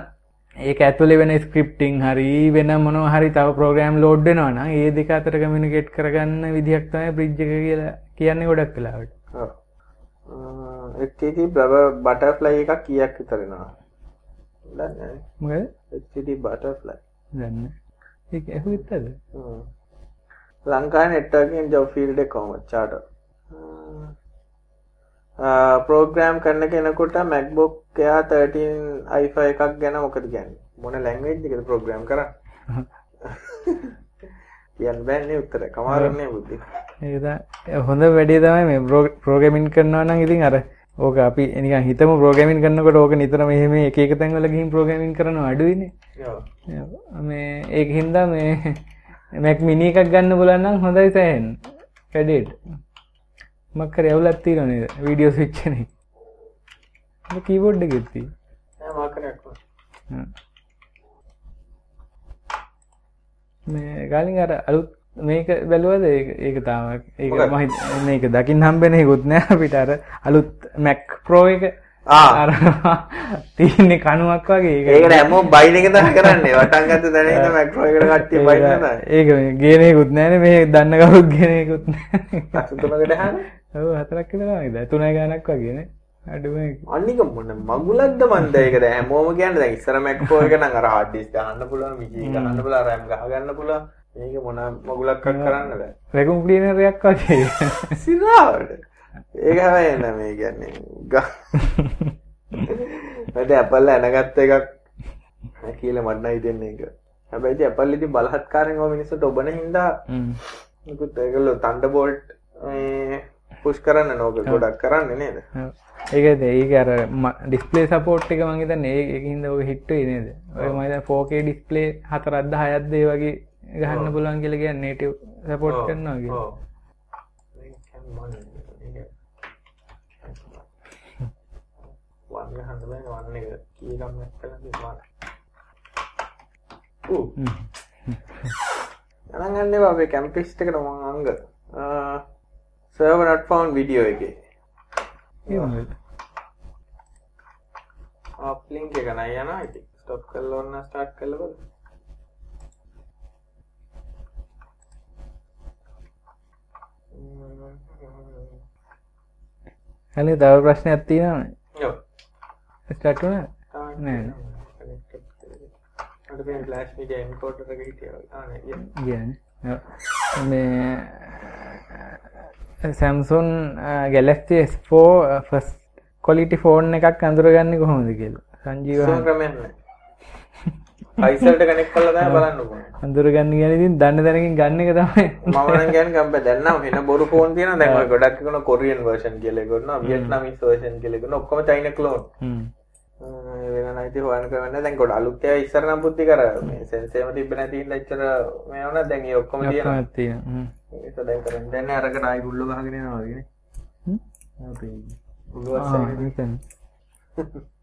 ඒක ඇතුලේ වෙන ස්ක්‍රිප්ටිං හරි වෙන මොනවා හරි තව ප්‍රෝග්‍රෑම් ලෝඩ් වෙනවා නම් ඒ දෙක අතර කමියුනිකේට් කරගන්න විදිහක් තමයි බ්‍රිජ් එක කියලා කියන්නේ ගොඩක් වෙලාවට. ඔව්. HTTP බටර්ෆ්ලයි එකක් කීයක් විතර එනවා? දන්නේ. ඒක ඇහුවෙත්තද? හ්ම්. ලංකාවේ නෙට්වර්කින් ජොබ් ෆීල්ඩ් එක කොහොමද? චාටර්. ප්‍රෝග්‍රෑම් කරන කෙනෙකුට MacBook Air 13 i5 එකක් ගැන මොකද කියන්නේ? මොන ලැන්ග්වේජ් එකද ප්‍රෝග්‍රෑම් කරන්නේ? [laughs] කියන්න බෑනේ උත්තර. කමාරන්නේ බුද්ධි. තමයි හොඳ වැඩේ තමයි මේ ප්‍රෝග්‍රෑමින් කරනවා නම් ඉතින් අර ඕක අපි නිකන් හිතමු ප්‍රෝග්‍රෑමින් කරනකොට ඕක නිතරම එහෙම එක එක තැන්වල ගිහින් ප්‍රෝග්‍රෑමින් කරනවා අඩුයිනේ. ඔව්. මේ ඒක හින්දා මේ Mac mini එකක් ගන්න බලන්න හොඳයි සෑහෙන්න. වැඩේට. මක් කරේ අවුලක් තියෙනව නේද? වීඩියෝ. මේ කීබෝඩ් නෑ. මේ ගාලින් අර අලුත් මේක බැලුවද ඒක තාම? මම හිත- මේක දකින්න හම්බෙන එකකුත් නෑ අපිට අර අලුත් Mac Pro එක ආ. අර තියෙන්නේ කණුවක් වගේ ඒක ඒකට හැමෝම බයින් එක තමයි කරන්නේ. වටන් ගත්ත තැන ඉඳන් මැක්‍රෝ එකට කට්ටිය බයින් කරනවා. ඒක මේ ගේන එකකුත් නෑනේ මේ දන්න කවුරුත් ගේන එකකුත් නෑ අසු තුනකට හාන. ඔව් හතරක් විතර වගේ තුනයි ගානක් වගේනේ අඩුම එක අනික මොන මගුලක්ද මන්ද ඒකද හැමෝම කියන්නේ දැන් ඉස්සර මැක්‍රෝ එක නම් අර හાર્ඩ් ඩිස්ක් ගහන්න පුළුවන්, මිජි ගහන්න පුළුවන්, RAM ගහ ගන්න පුළුවන්. මේක මොන මගුලක්වත් කරන්න බෑ. වැකුම් ක්ලීනර් එකක් වගේ සිරාවට. ඒක හැබැයි නෑ මේ කියන්නේ. ග- මට ඇපල් ඇනගත්ත එකක් කියලා මට නම් හිතෙන්නේ ඒක. හැබැයි ඉතින් ඇපල් ඉතින් බලහත්කාරයෙන් ඔය මිනිස්සුන්ට ඔබන හින්දා. නිකුත් ඒගොල්ලෝ තන්ඩබෝල්ට් මේ පුෂ් කරන්න නෝක ගොඩක් කරන්නේ නේද? ඒකද ඒක අර ඩිස්පලේ සපෝට් එක මං හිතන්නේ ඒ ඒකින්ද ඔය හිට් වෙයි නේද? ඔය හිතන්නේ 4K ඩිස්පලේ 4ක්ද 6ක්ද ඒ වගේ ගහන්න පුළුවන් කියලා කියන්නේ නේටිව් සපෝට් කරනවා කියලා. ඔව්. මේක කැම් මන්නේ. වන් ගහන්න බෑ වන් එක කී ගම් නැත්නම් තිබ්බා. ඌ හ්ම්. අනන් ගන්න අපේ කැම්පිස්ට් එකට මම අංග සර්වර් not found වීඩියෝ එකේ. ඒ මොකද? අප් ලින්ක් එක නයි යනවා ඉතින් ස්ටොප් කරලා ඔන්න ස්ටාර්ට් කරලා බලන්න. කලින් තව. ඔව්. ස්ටාර්ට් වුණා? නෑ. මේ ෆ්ලෑෂ් මීඩියා එන්කෝඩර් එක හිටියා ආ නෑ ඊය. කියන්නේ. ඔව්. මේ Samsung Galaxy S4 first quality phone එකක් අඳුරගන්නේ කොහොමද කියලා. සංජීව කනෙක්ට් කරලා තමයි [laughs] බලන්න අඳුරගන්න ඉතින් දන්න දැනකින් ගන්න එක තමයි. මම නම් කියන්නේ කම්ප දැන් නම් වෙන බොරු ෆෝන් තියෙනවා දැන් ඔය [laughs] ගොඩක් කරන කොරියන් වර්ෂන් වියට්නාමීස් වර්ෂන් කියලා එකනවා ඔක්කොම චයින ක්ලෝන් නැති හොයන්න කරන්න දැන් ගොඩ අලුත් ඒවා ඉස්සර නම් බුද්ධි කර සෙන්සේම තිබ්බ නැති ඉන්න එච්චර මේ වුණා දැන් ඔක්කොම. හ්ම්. ඒක දැන් කරන්නේ. දැන් අරකට ආයි ගුල්ල ගහගෙන යනවා වගේ නේ. හ්ම්. අපේ ආ, උළුවස්සයි මෙතන. [laughs]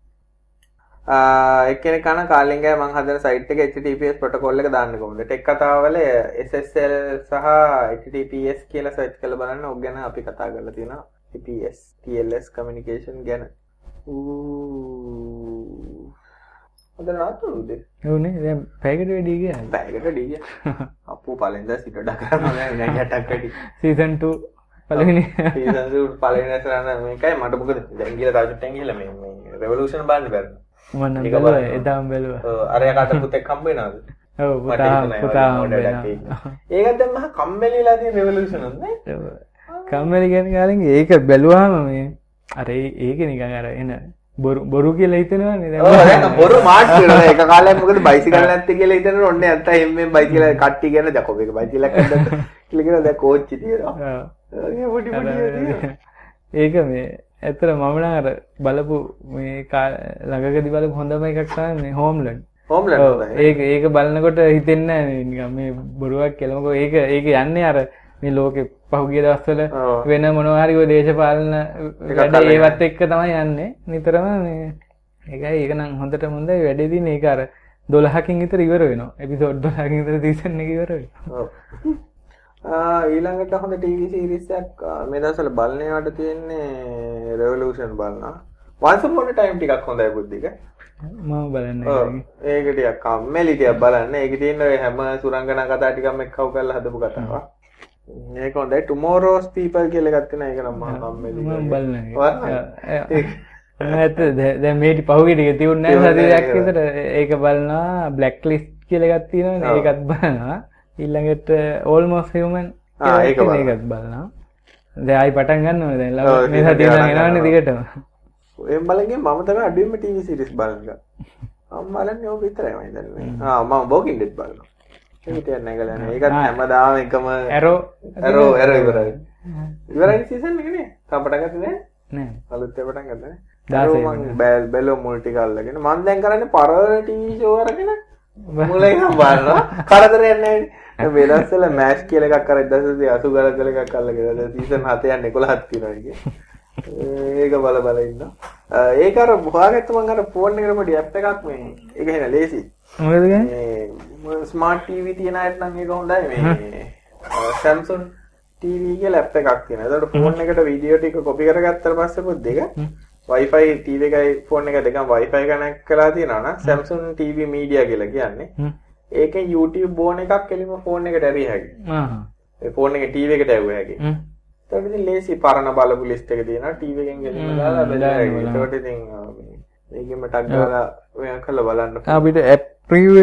එක්කෙනෙක් කන කාලින්ගය මං හදන සයිට් HTTPS ප්‍රොටෝකෝල් එක දාන්න කොහොමද? ටෙක් කතාවල SSL සහ HTTPS කියලා සර්ච් කරලා බලන්න. ඔක් ගැන අපි කතා කරලා TPS TLS communication ගැන. ඌ හොඳ නතුරුද ඔව්නේ දැන් පැයකට වැඩි ගියා. බෑගට ඩීය අප්පු පලෙන්ද සිට ඩකරන නැටක් වැඩි සීසන් 2 පළවෙනි සීසන් පලෙන සරන්න මේකයි මට මොකද දැන් කියලා තව චුට්ටෙන් ගිහලා මේ මේ රෙවොලූෂන් බලන්න බැරිද මම නම් බැලුවා. එදාම බැලුවා. අර යට පුතෙක් හම්බ වෙනවද ඔව් පුතා පුතා හම්බෙනවා. ඒක. ඒකත් දැන් මහා කම්මැලි වෙලා තියෙන රෙවොලූෂන් නේ ඔව්. කම්මැලි කියන්නේ කාලෙන් ඒක බැලුවාම මේ අර ඒක නිකන් අර එන බොරු බොරු කියලා දැන්. බොරු මාට් එක කාලයක් මොකද බයිසිකල් [laughs] නැත්තේ කියලා හිතනකොට ඔන්නේ නැත්ත එම්මෙන් බයිසිකල් [laughs] කට්ටි කියන ජකොබ් එක බයිසිකලක් හදන්න කියලා කියන දැන් කෝච්චි [laughs] තියෙනවා. ඒක මේ ඇත්තට මම නම් අර බලපු මේ ළඟකදී බලපු හොඳම එකක් තමයි මේ හෝම්ලන්ඩ්. හෝම්ලන්ඩ් ඒක ඒක බලනකොට හිතෙන්නේ නැහැ නිකන් මේ බොරුවක් කියලා. මොකද ඒක ඒක යන්නේ අර මේ ලෝකේ පහුගිය දවස්වල ඔව්. වෙන මොනවා හරි ඔය දේශපාලන. ඒවත් එක්ක තමයි යන්නේ. නිතරම මේ ඒකයි ඒක නම් හොඳට හොඳයි වැඩේ දින ඒක අර 12කින් විතර ඉවර වෙනවා. එපිසෝඩ් 12කින් විතර සීසන් එක ඉවර වෙනවා. ඊළඟට හොඳ ටීවී සීරීස් එකක් මේ දවස්වල බලන්නේවට තියෙන්නේ රෙවොලූෂන් බලනවා. upon a time ටිකක් හොඳයි බුද්ධික. මම බලන්න ඒක ටිකක් කම්මැලි ටිකක් බලන්න. ඒකේ තියෙන හැම සුරංගනා කතා ටිකක් එක්කව කරලා හදපු කතාවක්. හොඳයි. Tomorrow's people කියලා තියෙනවා. ඒක නම් බලන්න. ඇත දැ මේට පහුගටික තිවුන්න විතර. ඒක බලන්නවා බ්ලක් ලිස් කියලගත් තියෙන ඒකත් බලනවා. ඉල්ළඟට ඕල්මෝස් හමන් ඒකත් බලන්නා දැයි පටන් ගන්න දැ මේ සතිය ගෙනවන්න දිගටම. එම් බලගේ මම තම අඩුවම ටීවි සිරිස් බලග අම්මලන් යෝ විතරයි මයිදන්න මම බෝකින් ඩෙට් බලන්න ඒටන්න කලන ඒකත් හැමදාම එකම ඇරෝ ඇරෝ ඇර ඉවරයි. ඉවරයි සීසන් එකනේ තම්පටගත්න නෑ අලුත් පටන් ගන්න බැල් බැලෝ මුල්ටි කල්ලගෙන මන් දැන් කරන්න පරණ ටීවී ෂෝවරගෙන මුලයිනම් බලන්න කරදරයන්නේ වෙනස්සල මෑස්් කියල එකක් කර දසසේ අසු ගල කල එකක් කල්ලගෙන සීසන් හතයන්න එකොළ හත්තිනගේ ඒක බල බලඉන්න ඒකර බහගත්තමන් අර ෆෝන් කරමට ඇප් එකක් මේ. එක හෙන ලේසි ස්මාර්ට් ටීවී තියෙන අයත්නම් ඒක හොඳයි. මේ සැම්සුන් ටීවීගේ ලැප් එකක් තියෙන එතකොට ෆෝන් එකට වීඩියෝ ටික කොපි කරගත්තට පස්සේ පොත් දෙක Wi-Fi TV එකයි ෆෝන් එක දෙකම Wi-Fi කනෙක්ට් කරලා තියෙනවා නම් Samsung TV Media කියලා කියන්නේ ඒකෙන් YouTube බෝන එකක් එලිම ෆෝන් එකට ඇරිය හැකියි ඒ ෆෝන් එකේ TV එකට ඇව්ව හැකියි ඒකට ඉතින් ලේසි පරණ බලපු ලිස්ට් එක තියෙනවා. TV එකෙන් ගෙලිම දාලා බෙදලා ඒකට ඉතින් ඒකෙම ටක් ගාලා ඔයා කරලා බලන්න අපිට ඇප්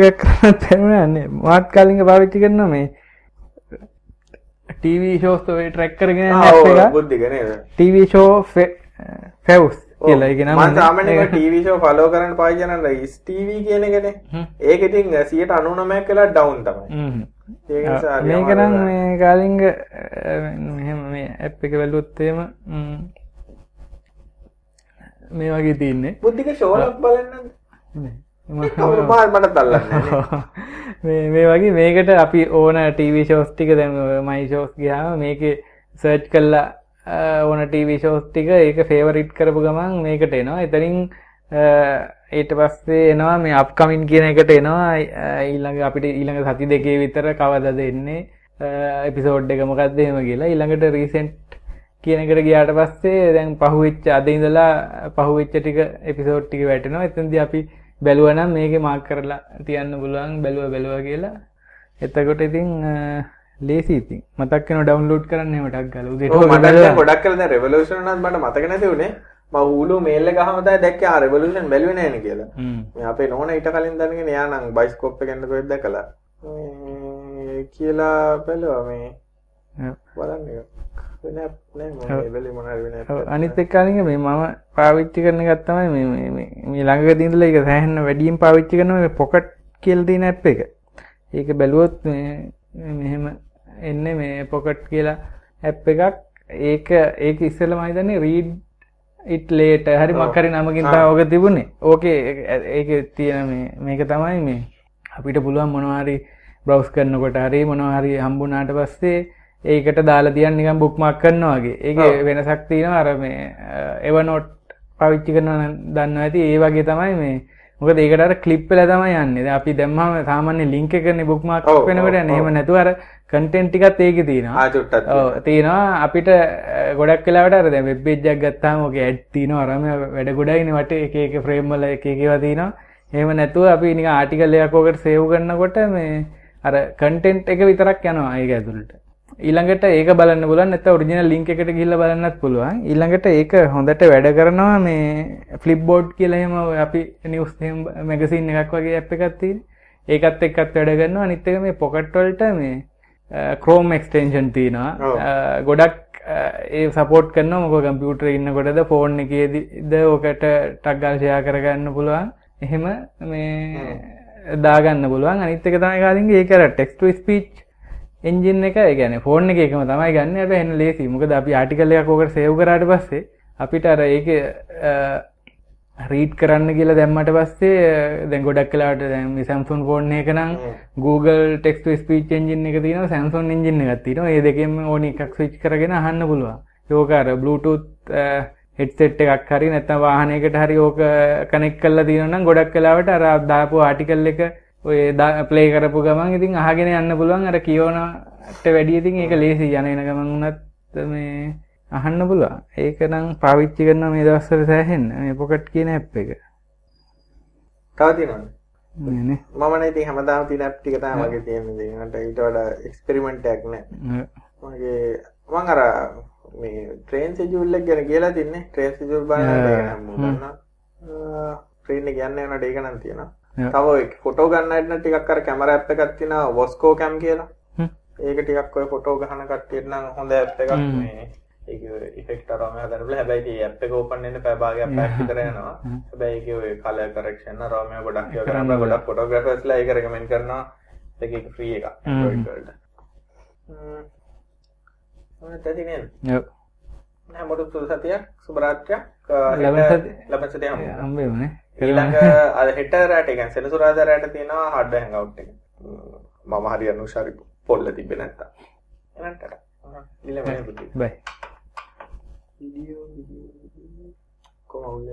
එකක් කරන්න තැරුණන්නේ මාත් කලින්ග පාවිච්චි කරනවා මේ ෂෝස් ඔය ට්‍රැක් කරගෙන TV ෂෝ ෆෙව්ස් කියලා ඒක නම් මම සාමාන්‍යයෙන් ටීවී ෂෝ ෆලෝ කරන්න පාවිච්චි කරන ඉස් ටීවී කියන එකනේ. ඒක ඉතින් 199ක් වෙලා ඩවුන් තමයි. මේක නම් මේ කාලින්ග මෙහෙම මේ ඇප් එක එහෙම මේ වගේ තියන්නේ. බුද්ධික ෂෝලක් බලන්න මට තල්ලන්න [laughs] මේ වගේ මේකට අපි ඕන ටීවී ෂෝස් ටික දැන් මයි ෂෝස් ගියාම මේකේ සර්ච් කළා ඕන ටීවී ෂෝස් ටික ඒක ෆේවරිට් කරපු ගමන් මේකට එනවා. එතනින් ඊට පස්සේ එනවා මේ අප්කමින් කියන එකට එනවා. ඊළඟ අපිට ඊළඟ සති දෙකේ විතර කවදද එන්නේ? එපිසෝඩ් එක මොකක්ද එහෙම කියලා. ඊළඟට රීසෙන්ට් කියන එකට ගියාට පස්සේ දැන් පහුවෙච්ච අද ඉඳලා පහුවෙච්ච ටික එපිසෝඩ් ටික වැටෙනවා. එතනදී අපි බැලුවා නම් මේකේ මාක් කරලා තියන්න පුළුවන් බැලුවා බැලුවා කියලා. එතකොට ඉතින් ලේසි ඉතින්. මතක් වෙනවා ඩවුන්ලෝඩ් කරන්න එහෙම ටක් ගාලා. මට ගොඩක් කරලා දැන් රෙවොලූෂන් උනත් මට මතක නැති උනේ මම හූලු මේල් එක අහම තමයි දැක්කේ රෙවොලූෂන් බැලුවේ නෑනේ කියලා. අපේ නෝනා ඊට කලින් දැනගෙන එයා නම් බයිස්කෝප් එකෙන් කොහෙද දැකලා? මේ කියලා බැලුවා මේ අනිත් එක්කාලින් මේ මම පාවිච්චි කරන එකත් තමයි මේ මේ ළඟදී ඉඳලා ඒක සෑහෙන වැඩියෙන් පාවිච්චි කරනවා මේ පොකට් කියලා තියෙන ඇප් එක. ඒක බැලුවොත් මෙහෙම එන්නේ මේ පොකට් කියලා ඇප් එකක්. ඒක ඒක ඉස්සෙල්ලා මම හිතන්නේ read it later හරි මොකක් හරි නමකින් ඕක තිබුණේ. ඕකේ ඒකේ තියෙන මේක තමයි මේ අපිට පුළුවන් මොනවා හරි බ්‍රවුස් කරනකොට හරි මොනවා හරි හම්බුනාට පස්සේ ඒකට දාලා තියන් නිකන් බුක්මාක් කරනවා වගේ. ඒකේ වෙනසක් තියෙනවා අර මේ එවනෝට් පාවිච්චි කරනවා දන්නවා ඇති ඒ වගේ තමයි මේ මොකද ඒකට අර ක්ලිප් වෙලා තමයි යන්නේ. අපි දැම්මම සාමාන්‍ය ලින්ක් එකනේ බුක්මාක් වෙනකොට යන්නේ. එහෙම නැතුව අර කන්ටෙන්ට් ටිකත් ඒකේ තියෙනවා. තියෙනවා අපිට ගොඩක් වෙලාවට අර දැන් වෙබ් පේජ් එකක් ගත්තාම ඔකේ ඇඩ් තියෙනවා. අරම වැඩ ගොඩයිනේ වටේ එක එක ෆ්‍රේම් වල එක එක ඒවා තියෙනවා. එහෙම නැතුව අපි නිකන් ආටිකල් එකක් ඔකට සේව් කරනකොට මේ අර කන්ටෙන්ට් එක විතරක් යනවා ඒක ඇතුළට. ඊළඟට ඒක බලන්න පුළුවන් නැත්නම් ඔරිජිනල් ලින්ක් එකට ගිහිල්ලා බලන්නත් පුළුවන්. ඊළඟට ඒක හොඳට වැඩ කරනවා මේ ෆ්ලිප්බෝඩ් කියලා එහෙම අපි නිවුස් එහෙම මැගසින් එකක් වගේ ඇප් එකක් තියෙන. ඒකත් එක්කත් වැඩ කරනවා. අනිත් එක මේ පොකට් වලට මේ Chrome extension තියෙනවා. ගොඩක් ඒ සපෝට් කරනවා මොකද කම්පියුටරේ ඉන්නකොටද ෆෝන් එකේදීද ඔකට ටක් ගාලා ෂෙයා කරගන්න පුළුවන්. එහෙම මේ දාගන්න පුළුවන්. අනිත් එක තමයි කාලින්ගේ ඒක අර text to speech එන්ජින් එක ඒ ෆෝන් එකේ එකම තමයි ගන්න හැබැයි එන්න ලේසි. මොකද අපි ආටිකල් එකක් ඕකට සේව් කරාට පස්සේ අපිට අර ඒකේ රීඩ් කරන්න කියලා දැම්මට පස්සේ දැන් ගොඩක් වෙලාවට දැන් මේ Samsung ෆෝන් එක නම් Google to speech engine එක තියෙනවා Samsung engine එකක් තියෙනවා. මේ දෙකෙන්ම ඕන එකක් switch කරගෙන අහන්න පුළුවන්. අර Bluetooth හෙඩ්සෙට් එකක් හරි නැත්නම් වාහනයකට හරි ඕක කනෙක්ට් කරලා තියෙනවා නම් ගොඩක් වෙලාවට අර දාපු ආටිකල් එක ඔය ප්ලේ කරපු ගමන් ඉතින් අහගෙන යන්න පුළුවන්. අර කියවන වැඩිය ඉතින් ඒක ලේසි යන එන ගමන් වුණත් මේ අහන්න පුළුවන්. ඒක නම් පාවිච්චි කරන මේ දවස්වල සෑහෙන්න. මේ පොකට් කියන ඇප් එක. තව තියෙනවද? නේ මම ඉතින් හැමදාම ටික තමයි මගේ මට ඊට වඩා එක්ස්පෙරිමන්ට් එකක් නැහැ මගේ මං අර මේ ට්‍රේන් එක ගැන කියලා තින්නේ. ට්‍රේන් නම් මොකක්ද ට්‍රේන් එක යන්න යනකොට ඒක නම් තියෙනවා තව ෆොටෝ ගන්න හැටන ටිකක් අර කැමරා ඇප් එකක් තියෙනවා වොස්කෝ කැම් කියලා. ඒක ටිකක් ඔය ෆොටෝ ගහන කට්ටියට නම් හොඳ ඇප් එකක් මේ. ඒක ඉෆෙක්ට් අරම හදන්න පුළුවන් හැබැයි ඒ ඇප් එක ඕපන් වෙන්න පැය භාගයක් පැයක් විතර යනවා. [laughs] හැබැයි ඒකේ ඔය කලර් කරෙක්ෂන් අරම ගොඩක් ඒවා කරන්න ගොඩක් ෆොටෝග්‍රැෆර්ස්ලා ඒක රෙකමෙන්ඩ් කරනවා. ඒක ඒක ෆ්‍රී එකක් Android වලට. හ්ම්. ඔය තදිනේ ඔව් හැමෝටම සුබ සතියක් සුබ රාත්‍රියක්. ලබන සති- ලබන සතිය හම්බ වෙනවා. ඊළඟ අද හෙට රැට කියන්නේ සෙනසුරාදා රැට තියෙනවා හඩ් හැන්ගවුට් එක. මම හරි අනුශාරි පොල්ල තිබ්බේ නැත්තම්. එහෙනම් ටටා. ඊළඟ බුද්ධි. බයි වීඩියෝ වීඩියෝ කොහොමද